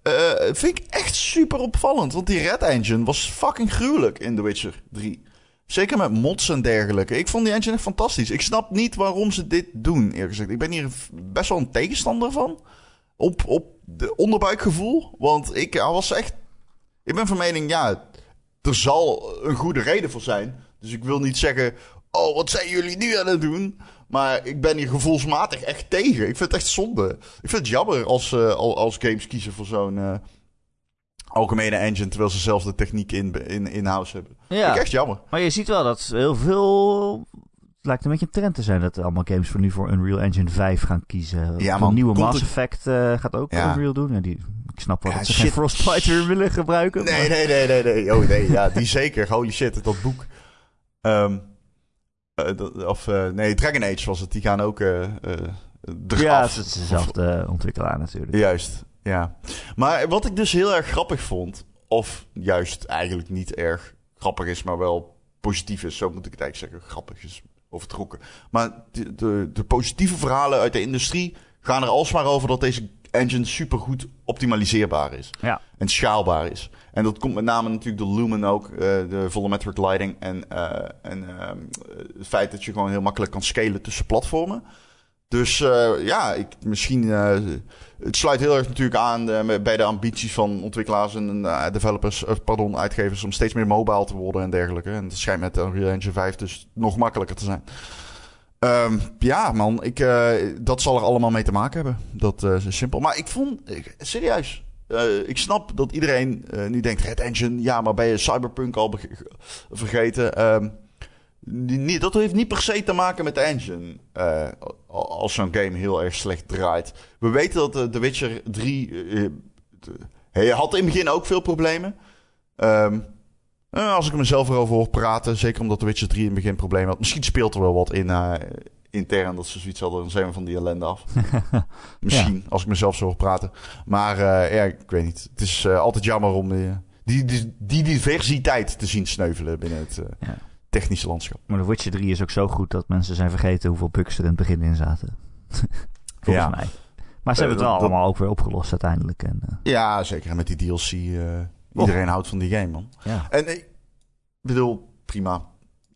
Uh, vind ik echt super opvallend. Want die Red Engine was fucking gruwelijk in The Witcher 3. Zeker met mods en dergelijke. Ik vond die engine echt fantastisch. Ik snap niet waarom ze dit doen, eerlijk gezegd. Ik ben hier best wel een tegenstander van. Op, op de onderbuikgevoel. Want ik was echt ik ben van mening, ja, er zal een goede reden voor zijn. Dus ik wil niet zeggen, oh, wat zijn jullie nu aan het doen? Maar ik ben hier gevoelsmatig echt tegen. Ik vind het echt zonde. Ik vind het jammer als, uh, als games kiezen voor zo'n uh, algemene engine... terwijl ze zelf de techniek in, in, in hebben. Ja. Vind ik echt jammer. Maar je ziet wel dat heel veel het lijkt een beetje een trend te zijn dat allemaal games voor nu voor Unreal Engine 5 gaan kiezen. Ja, man, nieuwe Mass Effect uh, gaat ook Unreal doen. Ja, die, ik snap wel ja, dat ze shit. geen Frostbite willen gebruiken. Nee, nee, nee, nee, nee. Oh nee, ja, die zeker. Holy shit, dat boek. Um, uh, of uh, nee, Dragon Age was het. Die gaan ook eraf. Ja, het is dezelfde ontwikkelaar natuurlijk. Juist, ja. Maar wat ik dus heel erg grappig vond, of juist eigenlijk niet erg grappig is, maar wel positief is, zo moet ik het eigenlijk zeggen. Grappig is overtrokken. Maar de, de, de positieve verhalen uit de industrie gaan er alsmaar over dat deze engine supergoed optimaliseerbaar is. Ja. En schaalbaar is. En dat komt met name natuurlijk door Lumen ook, eh, de volumetric lighting. En, eh, en ehm, het feit dat je gewoon heel makkelijk kan scalen tussen platformen. Dus eh, ja, ik, misschien. het sluit heel erg natuurlijk aan bij de ambities van ontwikkelaars en developers, pardon, uitgevers om steeds meer mobile te worden en dergelijke. En dat schijnt met Unreal Engine 5 dus nog makkelijker te zijn. Ehm, ja, man, ik, eh, dat zal er allemaal mee te maken hebben. Dat eh, is simpel. Maar ik vond, ik- serieus, eh, ik snap dat iedereen nu denkt: Red Engine, ja, maar ben je Cyberpunk al vergeten? Ehm, niet, dat heeft niet per se te maken met de engine. als zo'n game heel erg slecht draait. We weten dat The Witcher 3. eh, eh, hij had in het begin ook veel problemen. Ehm, eh, als ik mezelf erover hoor praten, zeker omdat The Witcher 3 in het begin problemen had. Misschien speelt er wel wat in eh, intern dat ze zoiets hadden. Dan zijn we van die ellende af. Misschien, als ik mezelf zo hoor praten. Maar eh, ja, ik weet niet. Het is altijd jammer om die, die, die diversiteit te zien sneuvelen binnen het Ja. technische landschap. Maar The Witcher 3 is ook zo goed dat mensen zijn vergeten hoeveel bugs er in het begin in zaten. Volgens Ja. mij. Maar ze hebben het wel allemaal ook weer opgelost uiteindelijk. En, Ja, zeker. En met die DLC. Iedereen houdt van die game, man. ja. En ik bedoel, prima.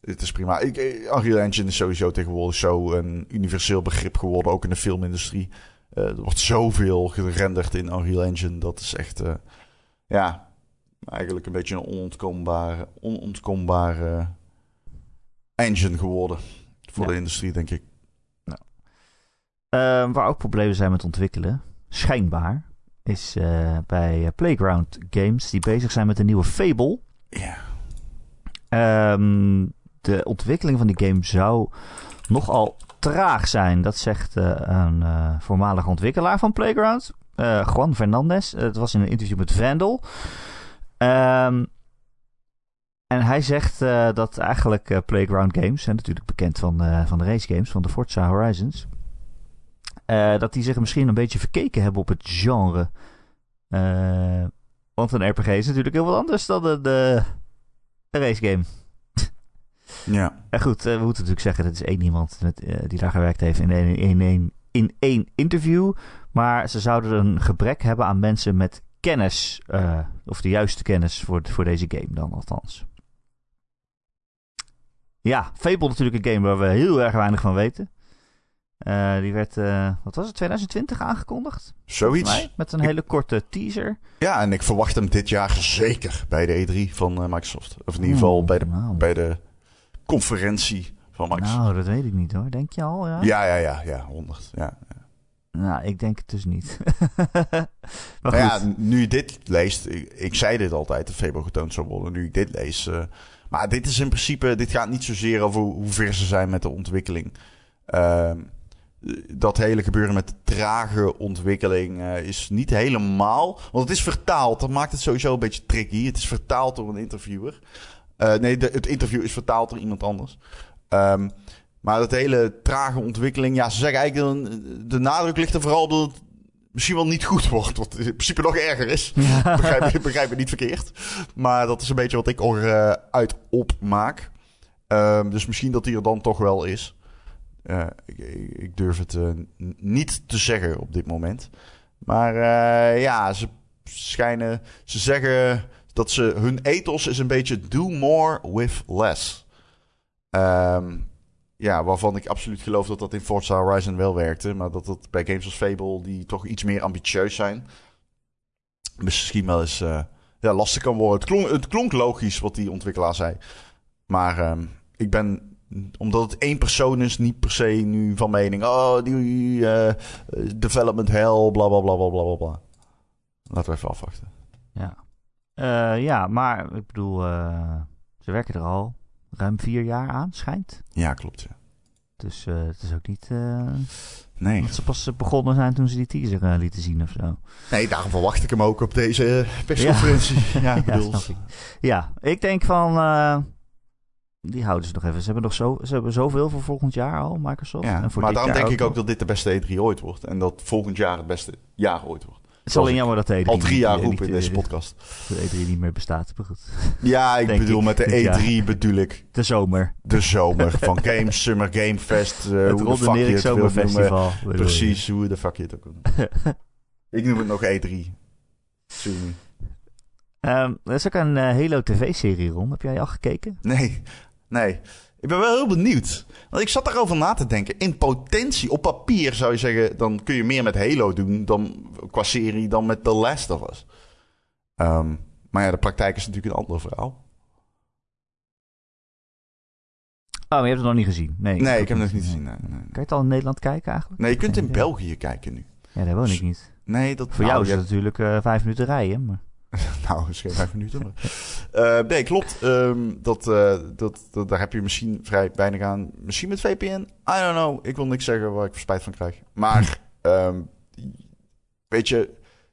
Het is prima. Ik, eh, Unreal Engine is sowieso tegenwoordig zo een universeel begrip geworden, ook in de filmindustrie. Eh, er wordt zoveel gerenderd in Unreal Engine. Dat is echt, eh, ja, eigenlijk een beetje een onontkoombare, onontkoombare engine geworden. Voor Ja. de industrie, denk ik. Eh, waar ook problemen zijn met ontwikkelen, schijnbaar, is eh, bij eh, Playground Games die bezig zijn met een nieuwe Fable. Ja. Ehm, de ontwikkeling van die game zou nogal traag zijn. Dat zegt eh, een voormalige ontwikkelaar van Playground, Juan Fernandez. het was in een interview met Vandal. Ehm, en hij zegt dat eigenlijk Playground Games, en natuurlijk bekend van, van de race games, van de Forza Horizons, eh, dat die zich misschien een beetje verkeken hebben op het genre. Eh, want een RPG is natuurlijk heel wat anders dan een, een race game. Ja. En goed, we moeten natuurlijk zeggen, dat is één iemand met, die daar gewerkt heeft in één, in, één, in één interview. Maar ze zouden een gebrek hebben aan mensen met kennis, of de juiste kennis voor, voor deze game dan althans. Ja, Fable natuurlijk een game waar we heel erg weinig van weten. Eh, die werd, eh, wat was het, 2020 aangekondigd? Zoiets. mij, met een Ik- hele korte teaser. Ja, en ik verwacht hem dit jaar zeker bij de E3 van eh, Microsoft. Of in ieder geval bij de, bij de conferentie van Microsoft. nou, dat weet ik niet hoor. Denk je al? Ja, Ja, ja, ja, ja, 100. Ja. Nou, ik denk het dus niet. maar Nou goed. ja, nu je dit leest, ik, ik zei dit altijd, dat Fable getoond zou worden. Nu ik dit lees. maar dit is in principe, dit gaat niet zozeer over hoe, hoe ver ze zijn met de ontwikkeling. Ehm, dat hele gebeuren met trage ontwikkeling eh, is niet helemaal. Want het is vertaald, dat maakt het sowieso een beetje tricky. Het is vertaald door een interviewer. Eh, nee, de, het interview is vertaald door iemand anders. Ehm, maar dat hele trage ontwikkeling, ja, ze zeggen eigenlijk, de, de nadruk ligt er vooral dat het misschien wel niet goed wordt. Wat in principe nog erger is. begrijp, je, begrijp je niet verkeerd. Maar dat is een beetje wat ik eruit opmaak. Ehm, dus misschien dat die er dan toch wel is. Ik, durf het eh, niet te zeggen op dit moment. Maar eh, ja, ze schijnen. Ze zeggen dat ze. Hun ethos is een beetje do more with less. Ehm, ja, waarvan ik absoluut geloof dat dat in Forza Horizon wel werkte. Maar dat dat bij games als Fable, die toch iets meer ambitieus zijn, misschien wel eens eh, ja, lastig kan worden. Het klonk, het klonk logisch wat die ontwikkelaar zei. Maar ehm, ik ben, omdat het één persoon is, niet per se nu van mening. Oh, die eh, development hell, bla bla bla bla bla bla. Laten we even afwachten. Ja. Eh, ja, maar ik bedoel, eh, ze werken er al ruim vier jaar aan, schijnt. Ja, klopt. Ja. Dus het is ook niet Nee. dat ze pas begonnen zijn toen ze die teaser lieten zien of zo. nee, daarom verwacht ik hem ook op deze persconferentie. Ja, ik Ja, bedoel, snap ik. Ja, ik denk van... die houden ze nog even. Ze hebben nog zo, ze hebben zoveel voor volgend jaar al, Microsoft. Ja, en voor maar daarom jaar denk ik ook dat dit de beste E3 ooit wordt. En dat volgend jaar het beste jaar ooit wordt. Het is alleen jammer dat de E3 Al drie jaar roepen in deze podcast. De E3 niet meer bestaat. Maar goed. Ja, ik bedoel ik. met de Ja. E3 bedoel ik De zomer. de zomer van Games, Summer Game Fest. eh, het hoe de fuck je het. Zomerfestival. Precies, hoe de fuck je het ook noemen. Ik noem het nog E3. Sorry. Ehm, er is ook een eh, Halo TV-serie rond. Heb jij al gekeken? Nee, nee. Ik ben wel heel benieuwd. Want ik zat daarover na te denken. In potentie, op papier zou je zeggen... dan kun je meer met Halo doen dan, qua serie dan met The Last of Us. Ehm, maar ja, de praktijk is natuurlijk een ander verhaal. Oh, maar je hebt het nog niet gezien. Nee, Nee, ook ik heb het nog niet Nee. gezien. Nee, nee. Kan je het al in Nederland kijken eigenlijk? nee je kunt in. België kijken nu. Ja, daar woon ik niet. Nee, dat Voor nou, jou is ja, het natuurlijk eh, vijf minuten rijden. Maar... Nou, geen vijf minuten. Eh, nee, klopt. Ehm, dat, eh, dat, dat, daar heb je misschien vrij weinig aan. Misschien met VPN. I don't know. Ik wil niks zeggen waar ik spijt van krijg. Maar, ehm, weet je,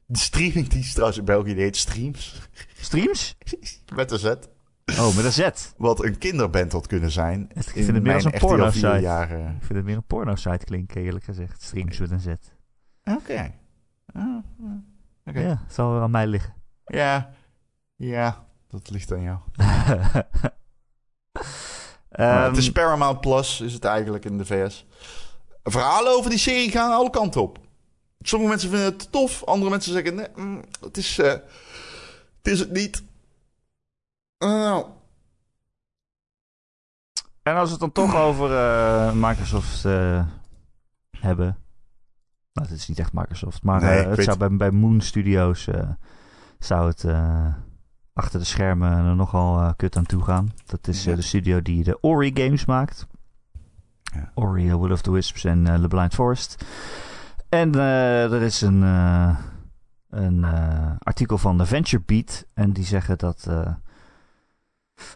de streamingdienst trouwens in België, die heet Streams. Streams? Met een Z. Oh, met een Z. Wat een kinderband had kunnen zijn. Ik vind in het meer als een porno-site. 4 jaren. Ik vind het meer een porno-site klinken, eerlijk gezegd. Streams met een Z. Oké. Ah, ah, Oké. Ja, het zal wel aan mij liggen. Ja. Ja, dat ligt aan jou. Ehm, het is Paramount Plus, is het eigenlijk in de VS. Verhalen over die serie gaan alle kanten op. Sommige mensen vinden het tof, andere mensen zeggen: nee, mm, het, is, eh, het is het niet. Oh. En als we het dan toch over eh, Microsoft eh, hebben. Nou, het is niet echt Microsoft, maar Nee, het weet- zou bij, bij Moon Studios zou het eh, achter de schermen er nogal eh, kut aan toe gaan. Dat is eh, Ja. de studio die de Ori games maakt. Ja. Ori, uh, Will of the Wisps en The Blind Forest. En er is een, eh, een artikel van de Venture Beat. En die zeggen dat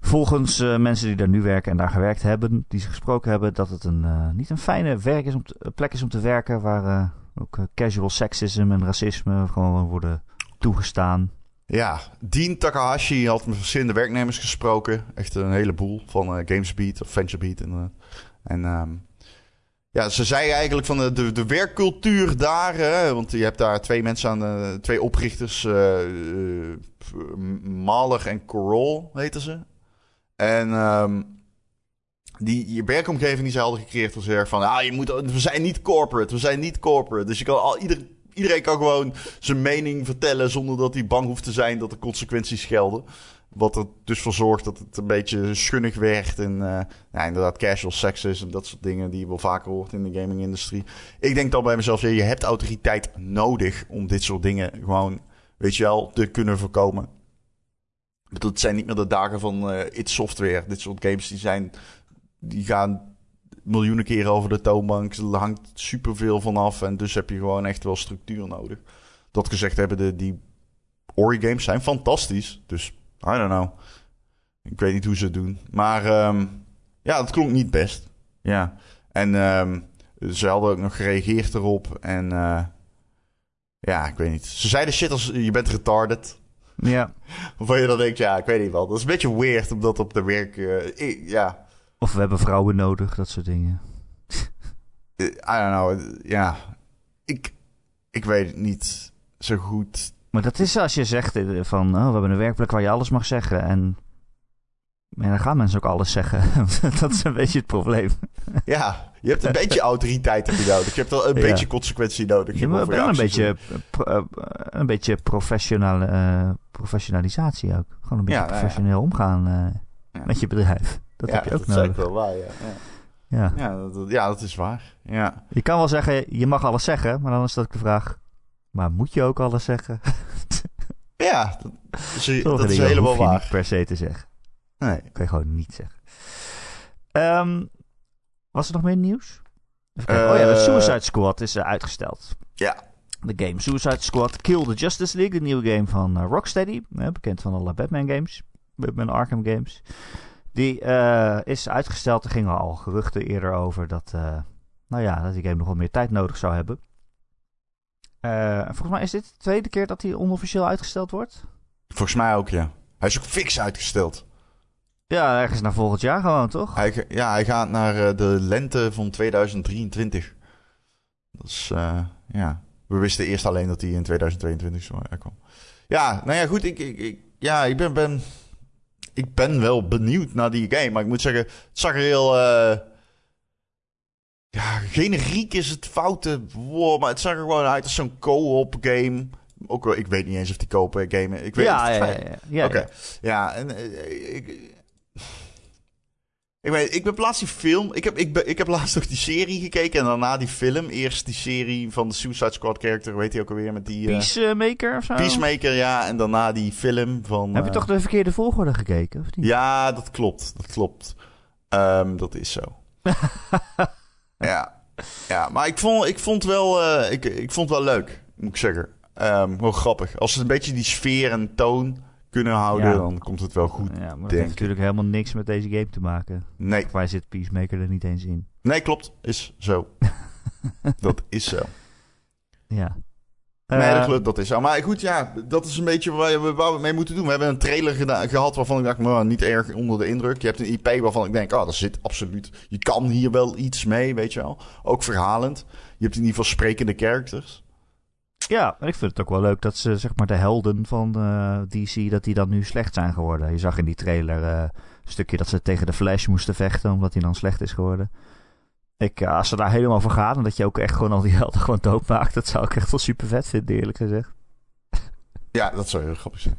volgens mensen die daar nu werken en daar gewerkt hebben, die ze gesproken hebben, dat het een, niet een fijne werk is om te- plek is om te werken. Waar ook casual sexism en racisme gewoon worden toegestaan. Ja, Dean Takahashi had met verschillende werknemers gesproken. Echt een heleboel van eh, Gamesbeat of VentureBeat. En, en ehm, ja, ze zei eigenlijk van de, de, de werkcultuur daar. Want je hebt daar twee mensen aan, de, twee oprichters. eh eh, Mahler en Corol heten ze. En ehm, die je werkomgeving die ze hadden gecreëerd was erg van... Ah, je moet, we zijn niet corporate, we zijn niet corporate. Dus je kan al, ieder, iedereen kan gewoon zijn mening vertellen... zonder dat hij bang hoeft te zijn dat er consequenties gelden. Wat er dus voor zorgt dat het een beetje schunnig werd. En eh, ja, inderdaad casual sexism, dat soort dingen... die je wel vaker hoort in de gaming-industrie. Ik denk dan bij mezelf, je hebt autoriteit nodig... om dit soort dingen gewoon, weet je wel, te kunnen voorkomen. Het zijn niet meer de dagen van It Software. Dit soort games die zijn... Die gaan miljoenen keren over de toonbank. Er hangt superveel van af. En dus heb je gewoon echt wel structuur nodig. Dat gezegd hebben, de, die Ori games zijn fantastisch. Dus, I don't know. Ik weet niet hoe ze het doen. Maar ehm, ja, het klonk niet best. Ja. En ehm, ze hadden ook nog gereageerd erop. En eh, ja, ik weet niet. Ze zeiden shit als je bent retarded. Ja. Waarvan je dan denkt, ja, ik weet niet wel. Dat is een beetje weird, omdat op de werk... eh, ik- ja, Of we hebben vrouwen nodig, dat soort dingen. eh, I don't know. Ja, ik, ik weet het niet zo goed. Maar dat is als je zegt eh, van, oh, we hebben een werkplek waar je alles mag zeggen. En dan gaan mensen ook alles zeggen. dat is een beetje het probleem. Ja, je hebt een beetje autoriteit heb je nodig. Je hebt wel een Ja. beetje consequentie nodig. Je hebt moet wel een beetje, pro- eh, een beetje professionale, eh, professionalisatie ook. Gewoon een beetje Ja, nou professioneel omgaan met je bedrijf. Dat ja, heb je ook dat is wel waar, ja. Ja, Ja. ja, dat, ja, dat is waar. Ja. Je kan wel zeggen, je mag alles zeggen, maar dan is dat ook de vraag. Maar moet je ook alles zeggen? Ja, dat is, dat helemaal hoef je waar. niet per se te zeggen. Nee. kan je gewoon niet zeggen. Ehm, was er nog meer nieuws? Oh ja, de Eh, Suicide Squad is eh, uitgesteld. Ja. De game Suicide Squad Kill the Justice League, de nieuwe game van eh, Rocksteady. bekend van alle Batman games. Batman Arkham games. Die eh, is uitgesteld. Er gingen al geruchten eerder over dat, eh, nou ja, dat die game nog wel meer tijd nodig zou hebben. Eh, volgens mij is dit de tweede keer dat hij onofficieel uitgesteld wordt. Volgens mij ook, ja. Hij is ook fix uitgesteld. Ja, ergens naar volgend jaar gewoon, toch? Hij, ja, hij gaat naar uh, de lente van 2023. Dat is, uh, ja. We wisten eerst alleen dat hij in 2022 zou komen. Ja, nou ja, goed. Ik, ik, ik, ja, ik ben, ben, ik ben wel benieuwd naar die game. Maar ik moet zeggen, het zag er heel... Uh, ja, generiek is het foute woord, maar het zag er gewoon uit als zo'n co-op game. Ook wel, ik weet niet eens of die kopen game. Ik weet ja, het. Ja, ja, ja. Oké. Ja, en uh, ik, ik weet, ik heb laatst die film. Ik heb, ik, ik heb laatst nog die serie gekeken en daarna die film. Eerst die serie van de Suicide Squad character, weet je ook alweer met die. Uh, Peacemaker of zo? Peacemaker, ja. En daarna die film van. Heb je toch de verkeerde volgorde gekeken? Of niet? Ja, dat klopt. Dat klopt. Um, dat is zo. ja. Ja, maar ik vond, ik vond wel, uh, ik, ik vond wel leuk, moet ik zeggen. Um, wel grappig. Als het een beetje die sfeer en toon kunnen houden, ja. dan komt het wel goed. Ja, maar dat heeft natuurlijk helemaal niks met deze game te maken. Nee. Waar zit Peacemaker er niet eens in? Nee, klopt. Is zo. dat is zo. Ja. Nee, dat, dat is zo. Maar goed, ja, dat is een beetje waar we, waar we mee moeten doen. We hebben een trailer gedaan, gehad waarvan ik dacht, nou, niet erg onder de indruk. Je hebt een IP waarvan ik denk, ah, oh, dat zit absoluut. Je kan hier wel iets mee, weet je wel. Ook verhalend. Je hebt in ieder geval sprekende characters. Ja, en ik vind het ook wel leuk dat ze, zeg maar, de helden van uh, DC, dat die dan nu slecht zijn geworden. Je zag in die trailer uh, een stukje dat ze tegen de Flash moesten vechten, omdat hij dan slecht is geworden. Ik, uh, als ze daar helemaal voor gaan en dat je ook echt gewoon al die helden gewoon doodmaakt, dat zou ik echt wel super vet vinden, eerlijk gezegd. Ja, dat zou heel grappig zijn.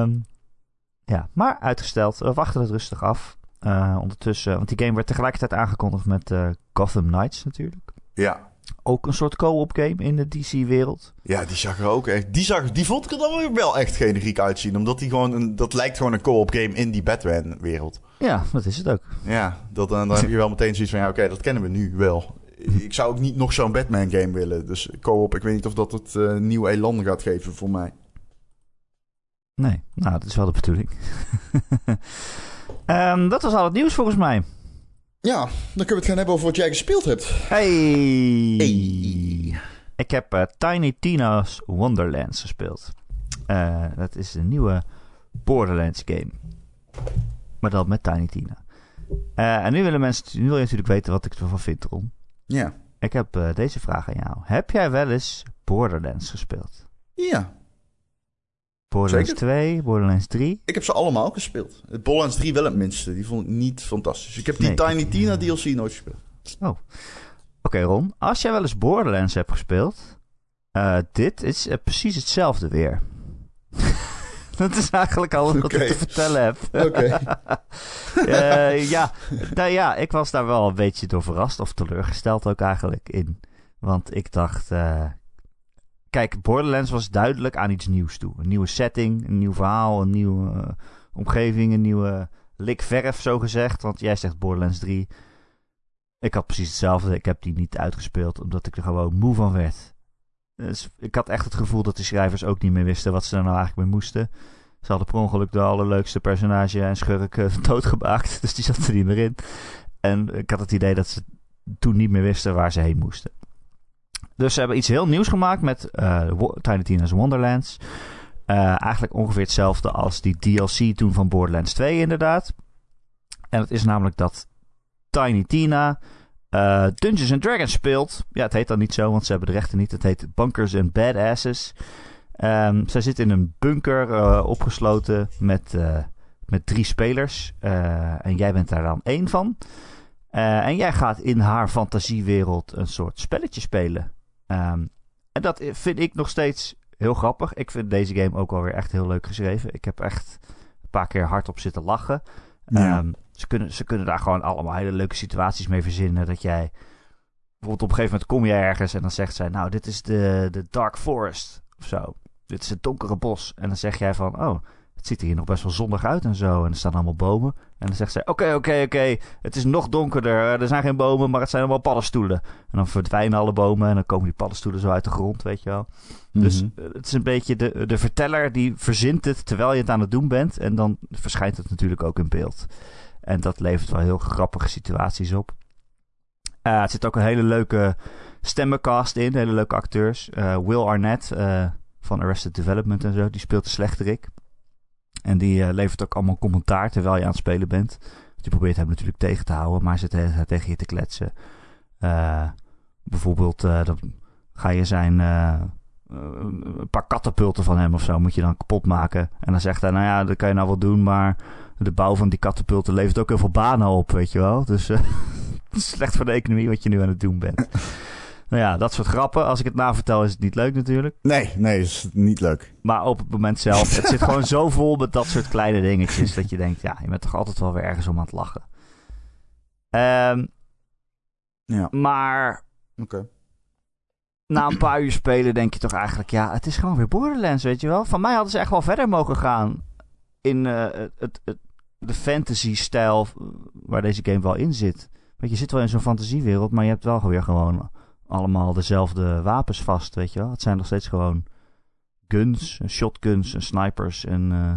um, ja, maar uitgesteld. We wachten het rustig af. ondertussen, want die game werd tegelijkertijd aangekondigd met Gotham Knights natuurlijk. Ja ook een soort co-op game in de DC-wereld. Ja, die zag er ook echt. Die, zag, die vond ik er dan wel echt generiek uitzien. Omdat die gewoon een, dat lijkt gewoon een co-op game in die Batman-wereld. Ja, dat is het ook. Ja, dat, dan, dan heb je wel meteen zoiets van: ja, oké, dat kennen we nu wel. Ik zou ook niet nog zo'n Batman-game willen. Dus co-op, ik weet niet of dat het uh, nieuw elan gaat geven voor mij. Nee, nou, dat is wel de bedoeling. um, dat was al het nieuws volgens mij. Ja, dan kunnen we het gaan hebben over wat jij gespeeld hebt. Hey! hey. Ik heb uh, Tiny Tina's Wonderlands gespeeld. Uh, dat is een nieuwe Borderlands game. Maar dan met Tiny Tina. Uh, en nu willen mensen nu wil je natuurlijk weten wat ik ervan vind, Ron. Ja. Ik heb deze vraag aan jou. Heb jij wel eens Borderlands gespeeld? Ja. Borderlands Zeker? 2, Borderlands 3. Ik heb ze allemaal gespeeld. Borderlands 3 wel het minste. Die vond ik niet fantastisch. Ik heb die nee, Tiny Tina DLC nooit gespeeld. Oh. Oké okay, Ron, als jij wel eens Borderlands hebt gespeeld... Uh, dit is uh, precies hetzelfde weer. dat is eigenlijk al wat okay. ik te vertellen heb. Oké. uh, ja, nou ja, ik was daar wel een beetje door verrast of teleurgesteld ook eigenlijk in. Want ik dacht, kijk, Borderlands was duidelijk aan iets nieuws toe. Een nieuwe setting, een nieuw verhaal, een nieuwe uh, omgeving, een nieuwe lik verf, zo gezegd. Want jij zegt Borderlands 3. Ik had precies hetzelfde. Ik heb die niet uitgespeeld, omdat ik er gewoon moe van werd. Dus ik had echt het gevoel dat de schrijvers ook niet meer wisten wat ze er nou eigenlijk mee moesten. Ze hadden per ongeluk de allerleukste personage en schurk uh, doodgemaakt. Dus die zat er niet meer in. En ik had het idee dat ze toen niet meer wisten waar ze heen moesten. Dus ze hebben iets heel nieuws gemaakt met uh, Tiny Tina's Wonderlands. Uh, eigenlijk ongeveer hetzelfde als die DLC toen van Borderlands 2 inderdaad. En het is namelijk dat Tiny Tina uh, Dungeons and Dragons speelt. Ja, het heet dan niet zo, want ze hebben de rechten niet. Het heet Bunkers and Badasses. Um, zij zit in een bunker opgesloten met, met drie spelers. en jij bent daar dan één van. en jij gaat in haar fantasiewereld een soort spelletje spelen. Um, en dat vind ik nog steeds heel grappig. Ik vind deze game ook alweer echt heel leuk geschreven. Ik heb echt een paar keer hardop zitten lachen. Ja. Um, ze, kunnen, ze kunnen daar gewoon allemaal hele leuke situaties mee verzinnen. Dat jij bijvoorbeeld op een gegeven moment kom je ergens en dan zegt zij: Nou, dit is de, de Dark Forest of zo. Dit is het donkere bos. En dan zeg jij van: Oh, het ziet er hier nog best wel zonnig uit en zo. En er staan allemaal bomen. En dan zegt zij, oké, oké, oké, het is nog donkerder. Er zijn geen bomen, maar het zijn allemaal paddenstoelen. En dan verdwijnen alle bomen en dan komen die paddenstoelen zo uit de grond, weet je wel. Mhm. Dus uh, het is een beetje de, de verteller die verzint het terwijl je het aan het doen bent. En dan verschijnt het natuurlijk ook in beeld. En dat levert wel heel grappige situaties op. Uh, het zit ook een hele leuke stemmencast in, hele leuke acteurs. Uh, Will Arnett van Arrested Development en zo, die speelt de slechterik. En die eh, levert ook allemaal commentaar terwijl je aan het spelen bent. Je probeert hem natuurlijk tegen te houden, maar hij zit tegen je te kletsen. Uh, bijvoorbeeld, uh, dan ga je zijn een paar katapulten van hem of zo moet je dan kapot maken. En dan zegt hij, nou ja, dat kan je nou wel doen, maar de bouw van die katapulten levert ook heel veel banen op, weet je wel. Dus slecht voor de economie wat je nu aan het doen bent. Nou ja, dat soort grappen. Als ik het navertel is het niet leuk natuurlijk. Nee, nee, is niet leuk. Maar op het moment zelf, het zit gewoon zo vol met dat soort kleine dingetjes... dat je denkt, ja, je bent toch altijd wel weer ergens om aan het lachen. Um, ja. Maar... Oké. Na een paar uur spelen denk je toch eigenlijk... ja, het is gewoon weer Borderlands, weet je wel. Van mij hadden ze echt wel verder mogen gaan... in uh, het, het, de fantasy-stijl waar deze game wel in zit. Want je zit wel in zo'n fantasiewereld... maar je hebt wel weer gewoon allemaal dezelfde wapens vast, weet je wel. Het zijn nog steeds gewoon guns, shotguns en snipers en, uh,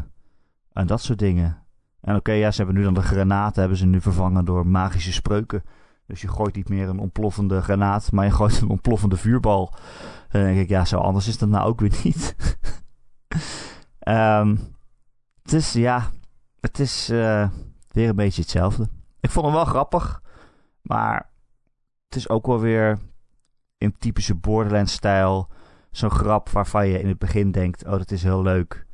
en dat soort dingen. En oké, ja, ze hebben nu dan de granaten hebben ze nu vervangen door magische spreuken. Dus je gooit niet meer een ontploffende granaat, maar je gooit een ontploffende vuurbal. En dan denk ik, ja, zo anders is dat nou ook weer niet. um, dus ja, het is uh, weer een beetje hetzelfde. Ik vond hem wel grappig, maar het is ook wel weer in typische Borderlands-stijl zo'n grap waarvan je in het begin denkt: oh, dat is heel leuk.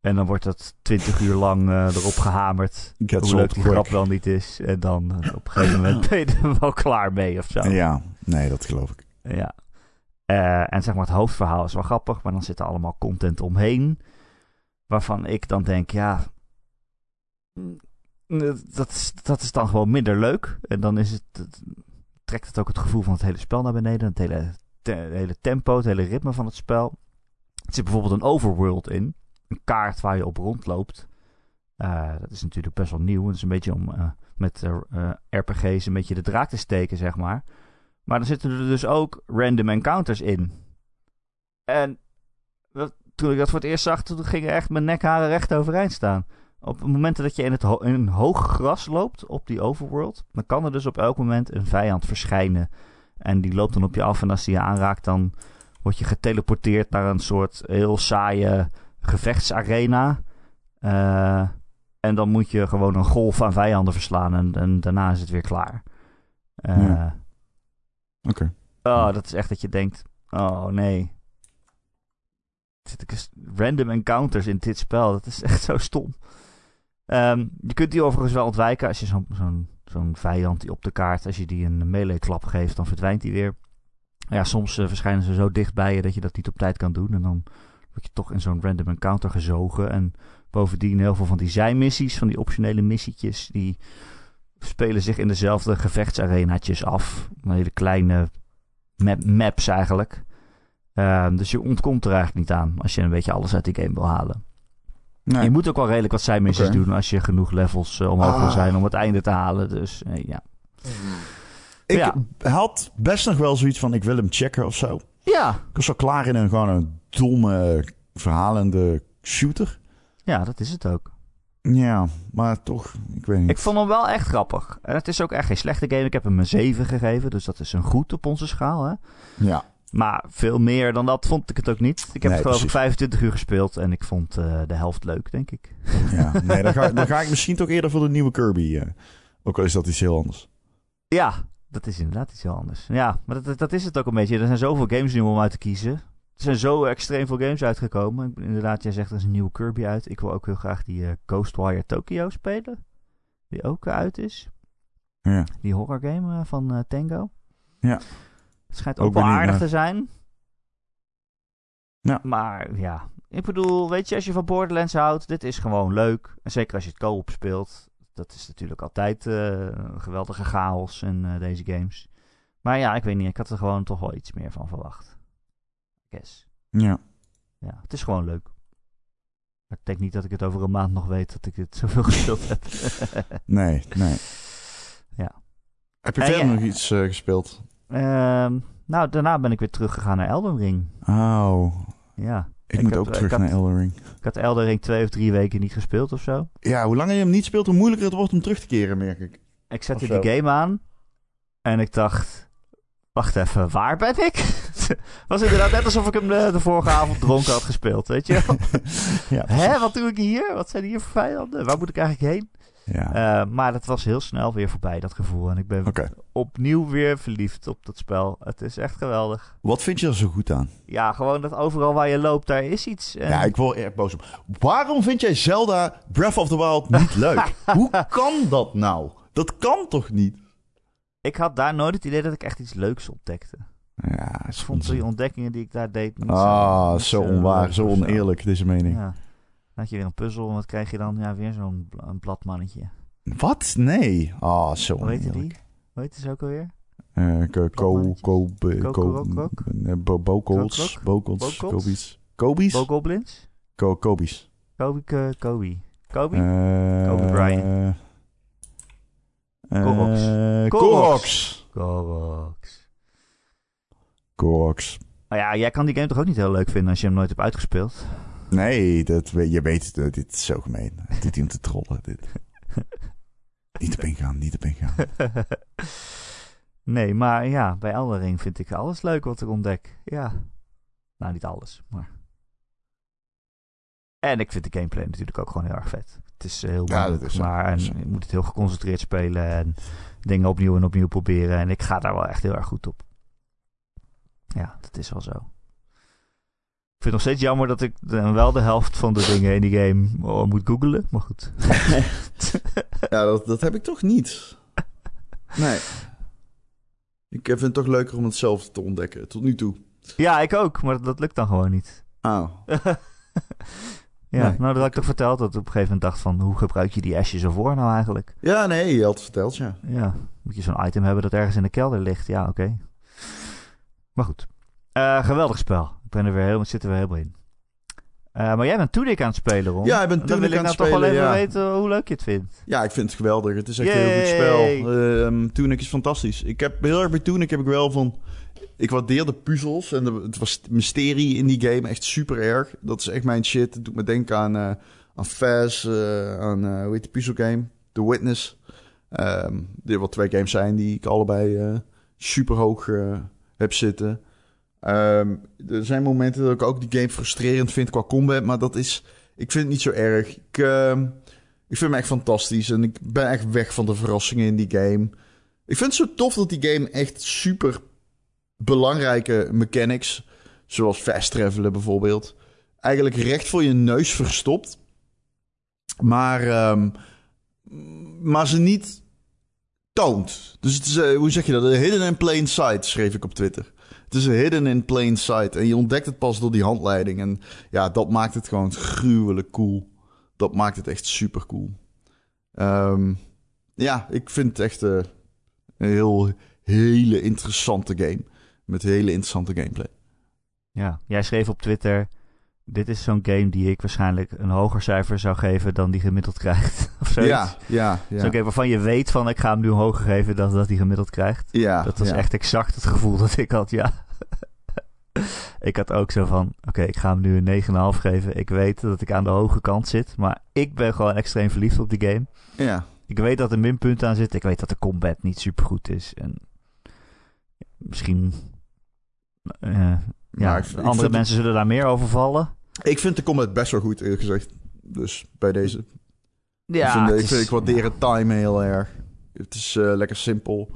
En dan wordt dat twintig uur lang uh, erop gehamerd. hoe leuk die grap wel niet is. En dan uh, op een gegeven moment ben je er wel klaar mee of zo. Ja, nee, dat geloof ik. Ja. Uh, en zeg maar, het hoofdverhaal is wel grappig, maar dan zit er allemaal content omheen. Waarvan ik dan denk, ja. Mm, dat is, dat is dan gewoon minder leuk. En dan is het trekt het ook het gevoel van het hele spel naar beneden. Het hele, hele tempo, het hele ritme van het spel. Er zit bijvoorbeeld een overworld in. Een kaart waar je op rondloopt. Uh, dat is natuurlijk best wel nieuw. Het is een beetje om uh, met uh, RPG's een beetje de draak te steken, zeg maar. Maar dan zitten er dus ook random encounters in. En toen ik dat voor het eerst zag, toen gingen echt mijn nekharen recht overeind staan. Op het moment dat je in, het in hoog gras loopt op die overworld, dan kan er dus op elk moment een vijand verschijnen. En die loopt dan op je af en als die je aanraakt, dan word je geteleporteerd naar een soort heel saaie gevechtsarena. Uh, en dan moet je gewoon een golf aan vijanden verslaan en, en daarna is het weer klaar. Uh, ja. Oké. Okay. Oh, dat is echt dat je denkt, oh nee. Zit random encounters in dit spel, dat is echt zo stom. Um, je kunt die overigens wel ontwijken als je zo'n zo'n vijand die op de kaart, als je die een melee klap geeft, dan verdwijnt die weer. Ja, soms uh, verschijnen ze zo dicht bij je dat je dat niet op tijd kan doen. En dan word je toch in zo'n random encounter gezogen. En bovendien heel veel van die zijmissies, van die optionele missietjes, die spelen zich in dezelfde gevechtsarenaatjes af. Een hele kleine map maps eigenlijk. Uh, dus je ontkomt er eigenlijk niet aan als je een beetje alles uit die game wil halen. Nee. Je moet ook wel redelijk wat zijmissies okay. doen als je genoeg levels uh, omhoog wil ah. zijn om het einde te halen. Dus uh, ja. Ik ja. had best nog wel zoiets van ik wil hem checken of zo. Ja. Ik was wel klaar in een gewoon een domme verhalende shooter. Ja, dat is het ook. Ja, maar toch, ik weet niet. Ik vond hem wel echt grappig. En het is ook echt geen slechte game. Ik heb hem een 7 gegeven, dus dat is een goed op onze schaal. Hè? Ja. Maar veel meer dan dat vond ik het ook niet. Ik heb nee, het geloof ik 25 uur gespeeld en ik vond uh, de helft leuk, denk ik. Ja, nee, dan ga, dan ga ik misschien toch eerder voor de nieuwe Kirby. Uh, ook al is dat iets heel anders. Ja, dat is inderdaad iets heel anders. Ja, maar dat, dat is het ook een beetje. Er zijn zoveel games nu om uit te kiezen. Er zijn zo extreem veel games uitgekomen. Inderdaad, jij zegt er is een nieuwe Kirby uit. Ik wil ook heel graag die uh, Ghostwire Tokyo spelen. Die ook uit is. Ja. Die horror game van Tango. Ja. Het schijnt ook, ook wel aardig te zijn. Ja. Maar ja, ik bedoel, weet je, als je van Borderlands houdt, dit is gewoon leuk. En zeker als je het co-op speelt. Dat is natuurlijk altijd uh, een geweldige chaos in uh, deze games. Maar ja, ik weet niet, ik had er gewoon toch wel iets meer van verwacht. Guess. Ja. Ja, het is gewoon leuk. Maar ik denk niet dat ik het over een maand nog weet dat ik het zoveel gespeeld heb. nee, nee. Ja. Heb je verder nog iets uh, gespeeld? Uh, nou, daarna ben ik weer teruggegaan naar Elden Ring. Oh. Ja. Ik, ik moet ook terug had, naar Elden Ring. Ik had Elden Ring twee of drie weken niet gespeeld of zo. Ja, hoe langer je hem niet speelt, hoe moeilijker het wordt om terug te keren, merk ik. Ik zette die game aan en ik dacht... Wacht even, waar ben ik? was inderdaad net alsof ik hem de, de vorige avond dronken had gespeeld, weet je wel? Ja, Hè, wat doe ik hier? Wat zijn hier voor vijanden? Waar moet ik eigenlijk heen? Ja. Eh, maar dat was heel snel weer voorbij, dat gevoel. En ik ben opnieuw weer verliefd op dat spel. Het is echt geweldig. Wat vind je er zo goed aan? Ja, gewoon dat overal waar je loopt, daar is iets. En Ja, ik word erg boos op. Waarom vind jij Zelda Breath of the Wild niet leuk? Hoe kan dat nou? Dat kan toch niet? ik had daar nooit het idee dat ik echt iets leuks ontdekte. Ja, Ik vond die ontdekkingen die ik daar deed niet Ah, niet zo onwaar, zo oneerlijk, deze mening. Ja. Dan had je weer een puzzel en wat krijg je dan? Ja, weer zo'n een bladmannetje. Wat? Nee. Ah, zo Hoe heette die? Hoe heet ze ook alweer? Ko- ko- ko- be- Ko- ko- krok- krok? bo- Bokols, Krok- krok? Bokols, Bokols? Kobies. Kobies? Bogoblins? Ko- Kobies. Kobe, Ko- Kobe. Kobe? Eh, Kobe Bryant. eh, eh, Koroks. Koroks. Koroks. Koroks. Nou ja, jij kan die game toch ook niet heel leuk vinden als je hem nooit hebt uitgespeeld? Nee, dat, je weet het. Dit is zo gemeen. Doet hij om te trollen. Dit. niet op ingaan, niet op ingaan. nee, maar ja, bij Eldering vind ik alles leuk wat ik ontdek. Ja. Nou, niet alles, maar... En ik vind de gameplay natuurlijk ook gewoon heel erg vet. Het is heel Ja, dat makkelijk, is maar en Dat je moet het heel geconcentreerd spelen en dingen opnieuw en opnieuw proberen. En ik ga daar wel echt heel erg goed op. Ja, dat is wel zo. Ik vind het nog steeds jammer dat ik wel de helft van de dingen in die game oh, moet googlen. Maar goed. Ja, dat, dat heb ik toch niet. Nee. Ik vind het toch leuker om het zelf te ontdekken, tot nu toe. Ja, ik ook, maar dat lukt dan gewoon niet. Oh. ja, Nee. nou dat had ik toch verteld dat ik op een gegeven moment dacht van hoe gebruik je die asjes ervoor nou eigenlijk? Ja, nee, je had het verteld, ja. Ja, moet je zo'n item hebben dat ergens in de kelder ligt? Ja, oké. Maar goed. Eh, geweldig spel. Ik ben er weer helemaal, zit er weer helemaal in. Eh, maar jij bent Tunic aan het spelen, Ron. Ja, ik ben Dan Tunic wil ik aan nou het toch wel spelen, even ja. weten hoe leuk je het vindt. Ja, ik vind het geweldig. Het is echt een heel goed spel. Ehm Tunic is fantastisch. Ik heb heel erg bij Tunic heb ik wel van... Ik waardeer de puzzels en de, het was mysterie in die game echt super erg. Dat is echt mijn shit. Het doet me denken aan, eh aan Faz, aan, hoe heet die puzzelgame? The Witness. Ehm dit wat twee games zijn die ik allebei super hoog heb zitten. Ehm, er zijn momenten dat ik ook die game frustrerend vind qua combat, maar dat is... Ik vind het niet zo erg. Ik, ehm, ik vind hem echt fantastisch en ik ben echt weg van de verrassingen in die game. Ik vind het zo tof dat die game echt super belangrijke mechanics, zoals fast travelen bijvoorbeeld, eigenlijk recht voor je neus verstopt. Maar, ehm, maar ze niet toont. Dus het is, eh, hoe zeg je dat? Hidden in plain sight, schreef ik op Twitter. Het is hidden in plain sight. En je ontdekt het pas door die handleiding. En ja, dat maakt het gewoon gruwelijk cool. Dat maakt het echt super cool. Ehm, ja, ik vind het echt eh, een heel, hele interessante game. Met hele interessante gameplay. Ja, jij schreef op Twitter... Dit is zo'n game die ik waarschijnlijk een hoger cijfer zou geven dan die gemiddeld krijgt. Of zoiets. Ja, ja, ja. Zo'n game waarvan je weet van ik ga hem nu hoger geven dan dat hij gemiddeld krijgt. ja Dat was ja. echt exact het gevoel dat ik had, ja. ik had ook zo van, oké, ik ga hem nu een 9,5 geven. Ik weet dat ik aan de hoge kant zit, maar ik ben gewoon extreem verliefd op die game. Ja, Ik weet dat er minpunten aan zitten. Ik weet dat de combat niet super goed is. En misschien, eh, ja, Maar ik- ik andere mensen zullen daar meer over vallen. ik vind de combat best wel goed, eerlijk gezegd. Dus bij deze Ja, ik, vind, het ik, is- vind, ik waardeer ja. het time heel erg. Het is eh, lekker simpel.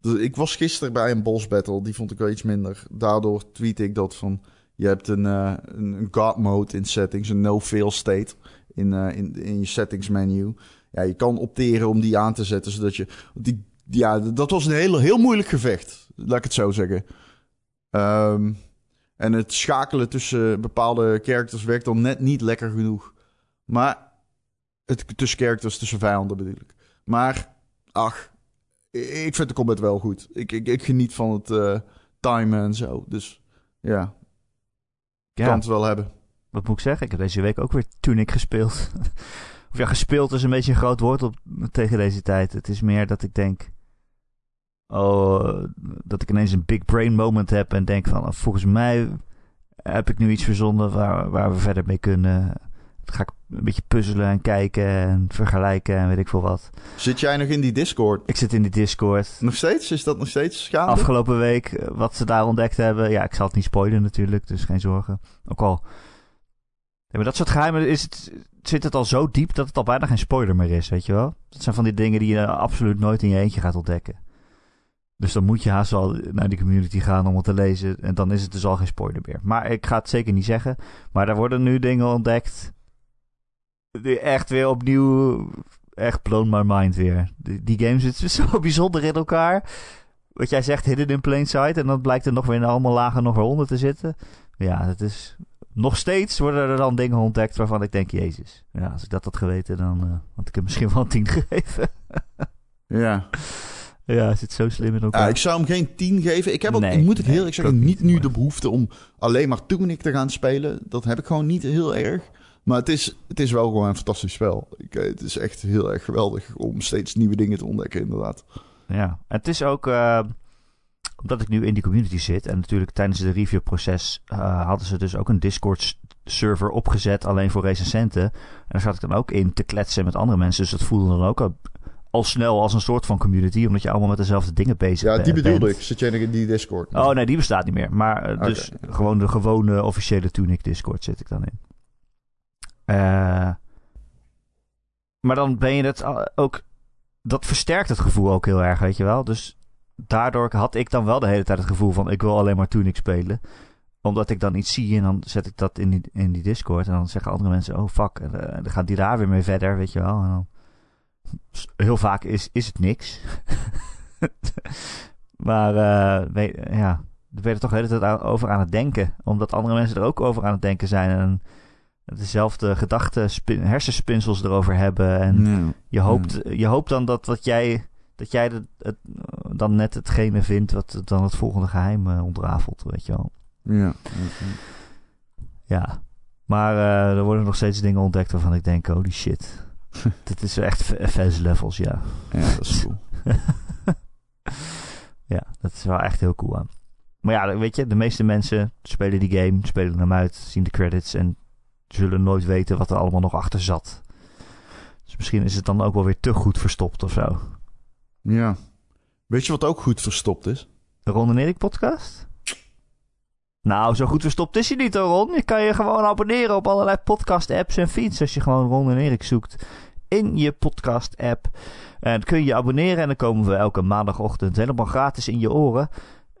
Dus ik was gisteren bij een boss battle. Die vond ik wel iets minder. Daardoor tweet ik dat van... Je hebt een, eh, een, god mode in settings. Een no-fail state in, eh, in, in je settings menu. Ja, je kan opteren om die aan te zetten. Zodat je... Die, ja, dat was een heel, heel moeilijk gevecht. Laat ik het zo zeggen. Ehm, en het schakelen tussen bepaalde characters werkt dan net niet lekker genoeg. Maar het, tussen characters, tussen vijanden bedoel ik. Maar, ach, ik vind de combat wel goed. Ik, ik, ik geniet van het eh timen en zo. Dus ja, Ja, kan het wel hebben. wat moet ik zeggen? Ik heb deze week ook weer Tunic gespeeld. of ja, gespeeld is een beetje een groot woord op, tegen deze tijd. Het is meer dat ik denk... Oh, dat ik ineens een big brain moment heb en denk van... volgens mij heb ik nu iets verzonnen waar, waar we verder mee kunnen. Ga ik een beetje puzzelen en kijken en vergelijken en weet ik veel wat. Zit jij nog in die Discord? Ik zit in die Discord. Nog steeds? Is dat nog steeds? Afgelopen week, eh, wat ze daar ontdekt hebben. Ja, ik zal het niet spoilen natuurlijk, dus geen zorgen. Ook al. Ja, maar dat soort geheimen is het, zit het al zo diep dat het al bijna geen spoiler meer is, weet je wel? Dat zijn van die dingen die je absoluut nooit in je eentje gaat ontdekken. Dus dan moet je haast wel naar die community gaan om het te lezen. En dan is het dus al geen spoiler meer. Maar ik ga het zeker niet zeggen. Maar er worden nu dingen ontdekt. Echt weer opnieuw. Echt blown my mind weer. Die, die game zit zo bijzonder in elkaar. Wat jij zegt, hidden in plain sight. En dan blijkt er nog weer allemaal lagen nog weer onder te zitten. Ja, het is. Nog steeds worden er dan dingen ontdekt waarvan ik denk, Jezus. Ja, als ik dat had geweten, dan uh, had ik hem misschien wel een tien gegeven. ja. Ja, hij zit zo slim in elkaar. Ja, ik zou hem geen 10 geven. Ik heb ook, nee, moet ik heel eerlijk zeggen, niet nu de behoefte om alleen maar Tunic te gaan spelen. Dat heb ik gewoon niet heel erg. Maar het is, het is wel gewoon een fantastisch spel. Ik, eh, het is echt heel erg geweldig om steeds nieuwe dingen te ontdekken, inderdaad. Ja, het is ook... Uh, omdat ik nu in die community zit... en natuurlijk tijdens het reviewproces... Uh, hadden ze dus ook een Discord-server opgezet... alleen voor recensenten. En daar zat ik dan ook in te kletsen met andere mensen. Dus dat voelde dan ook al snel als een soort van community, omdat je allemaal met dezelfde dingen bezig bent. Ja, die bedoelde ik. Zit jij nog in die Discord? Oh nee, die bestaat niet meer. Maar uh, dus gewoon de gewone officiële Tunic Discord zit ik dan in. Uh, maar dan ben je het ook. Dat versterkt het gevoel ook heel erg, weet je wel. Dus daardoor had ik dan wel de hele tijd het gevoel van: ik wil alleen maar Tunic spelen omdat ik dan iets zie en dan zet ik dat in die, in die Discord. En dan zeggen andere mensen: Oh fuck. En uh, dan gaat die daar weer mee verder, weet je wel. En dan heel vaak is, is het niks. maar uh, ja, daar ben je toch de hele tijd over aan het denken. Omdat andere mensen er ook over aan het denken zijn. En dezelfde gedachten, hersenspinsels erover hebben. En je, hoopt, je hoopt dan dat wat jij, dat jij het, het, dan net hetgene vindt wat dan het volgende geheim uh, ontrafelt, weet je wel. Ja. Ja. Maar uh, er worden nog steeds dingen ontdekt waarvan ik denk, holy shit. Dit is echt FS levels, ja. Ja, dat is cool. ja, dat is wel echt heel cool aan. Maar ja, weet je, de meeste mensen spelen die game, spelen hem uit, zien de credits en zullen nooit weten wat er allemaal nog achter zat. Dus misschien is het dan ook wel weer te goed verstopt of zo. Ja. Weet je wat ook goed verstopt is? De Ron en Erik podcast? Nou, zo goed verstopt is hij niet hoor, Ron. Je kan je gewoon abonneren op allerlei podcast-apps en feeds als je gewoon Ron en Erik zoekt in je podcast-app. En dan kun je je abonneren en dan komen we elke maandagochtend helemaal gratis in je oren.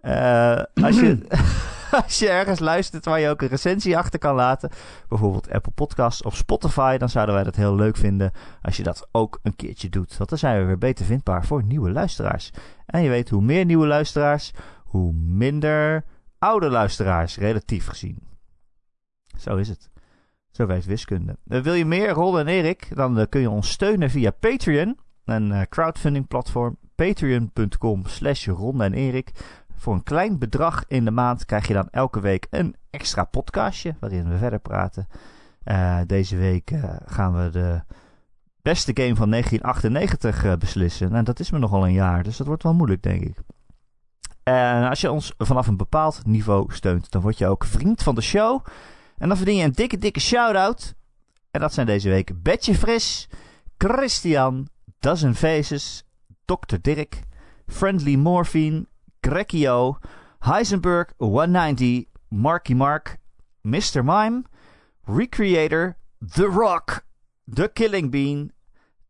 Uh, als, je, als je ergens luistert waar je ook een recensie achter kan laten, bijvoorbeeld Apple Podcasts of Spotify, dan zouden wij dat heel leuk vinden als je dat ook een keertje doet. Want dan zijn we weer beter vindbaar voor nieuwe luisteraars. En je weet, hoe meer nieuwe luisteraars, hoe minder oude luisteraars, relatief gezien. Zo is het. Zo werkt wiskunde. Uh, wil je meer, Ron en Erik? Dan uh, kun je ons steunen via Patreon. Een uh, crowdfunding platform. Patreon.com slash Ron en Erik. Voor een klein bedrag in de maand krijg je dan elke week een extra podcastje. Waarin we verder praten. deze week gaan we de beste game van 1998 beslissen. En dat is me nogal een jaar. Dus dat wordt wel moeilijk denk ik. En als je ons vanaf een bepaald niveau steunt, dan word je ook vriend van de show. En dan verdien je een dikke, dikke shout-out. En dat zijn deze week Betje Fris, Christian, Dozen Faces, Dr. Dirk, Friendly Morphine, Grekio, Heisenberg 190, Marky Mark, Mr. Mime, Recreator, The Rock, The Killing Bean,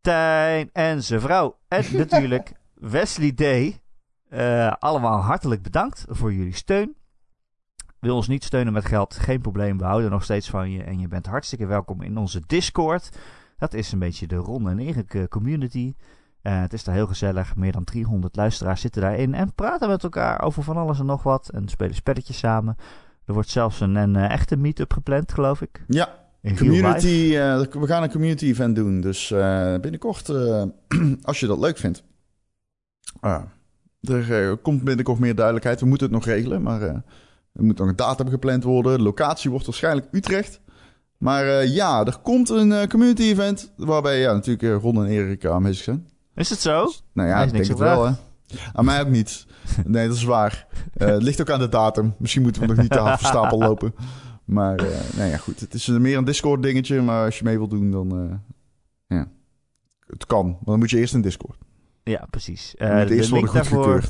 Tijn en zijn vrouw. En natuurlijk Wesley Day. Uh, allemaal hartelijk bedankt voor jullie steun. Wil ons niet steunen met geld, geen probleem. We houden nog steeds van je en je bent hartstikke welkom in onze Discord. Dat is een beetje de Ron en eh, community. Uh, het is daar heel gezellig. Meer dan 300 luisteraars zitten daarin en praten met elkaar over van alles en nog wat. En spelen spelletjes samen. Er wordt zelfs een, een echte meet-up gepland, geloof ik. Ja, community, we gaan een community event doen. Dus binnenkort, als je dat leuk vindt. Ah. Er komt binnenkort meer duidelijkheid. We moeten het nog regelen, maar er moet nog een datum gepland worden. De locatie wordt waarschijnlijk Utrecht. Maar ja, er komt een community event waarbij ja, natuurlijk Ron en Erik aanwezig zijn. Is het zo? Nou ja, ik denk het wel, hè. Aan mij ook niet. Nee, dat is waar. het ligt ook aan de datum. Misschien moeten we nog niet te hard van stapel lopen. Maar, eh nou ja, goed. Het is meer een Discord dingetje, maar als je mee wilt doen, dan... eh, ja, het kan. Maar dan moet je eerst in Discord. Ja, precies. Eh, de eerst worden daarvoor...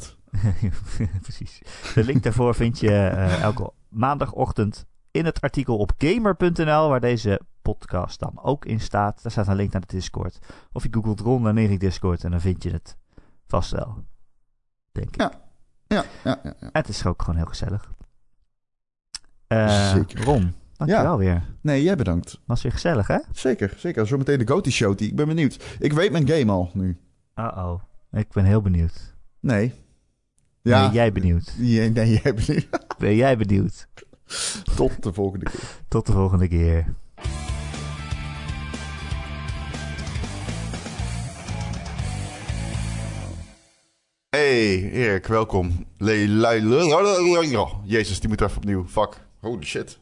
precies. De link daarvoor vind je eh, elke maandagochtend in het artikel op gamer.nl, waar deze podcast dan ook in staat. Daar staat een link naar de Discord. Of je googelt Ron en Erik Discord en dan vind je het vast wel. Denk ik. Ja. Ja, ja, ja. het is ook gewoon heel gezellig. Eh, Zeker. Ron, dankjewel weer. Nee, jij bedankt. Was weer gezellig, hè? Zeker, zeker. Zometeen de Goaty Show. Ik ben benieuwd. Ik weet mijn game al nu. Uh-oh. Ik ben heel benieuwd. Nee. Ja. Ben jij benieuwd? Nee, nee, jij benieuwd. Ben jij benieuwd? Tot de volgende keer. Tot de volgende keer. Hey, Erik, welkom. Jezus, die moet even opnieuw. Fuck. Holy shit.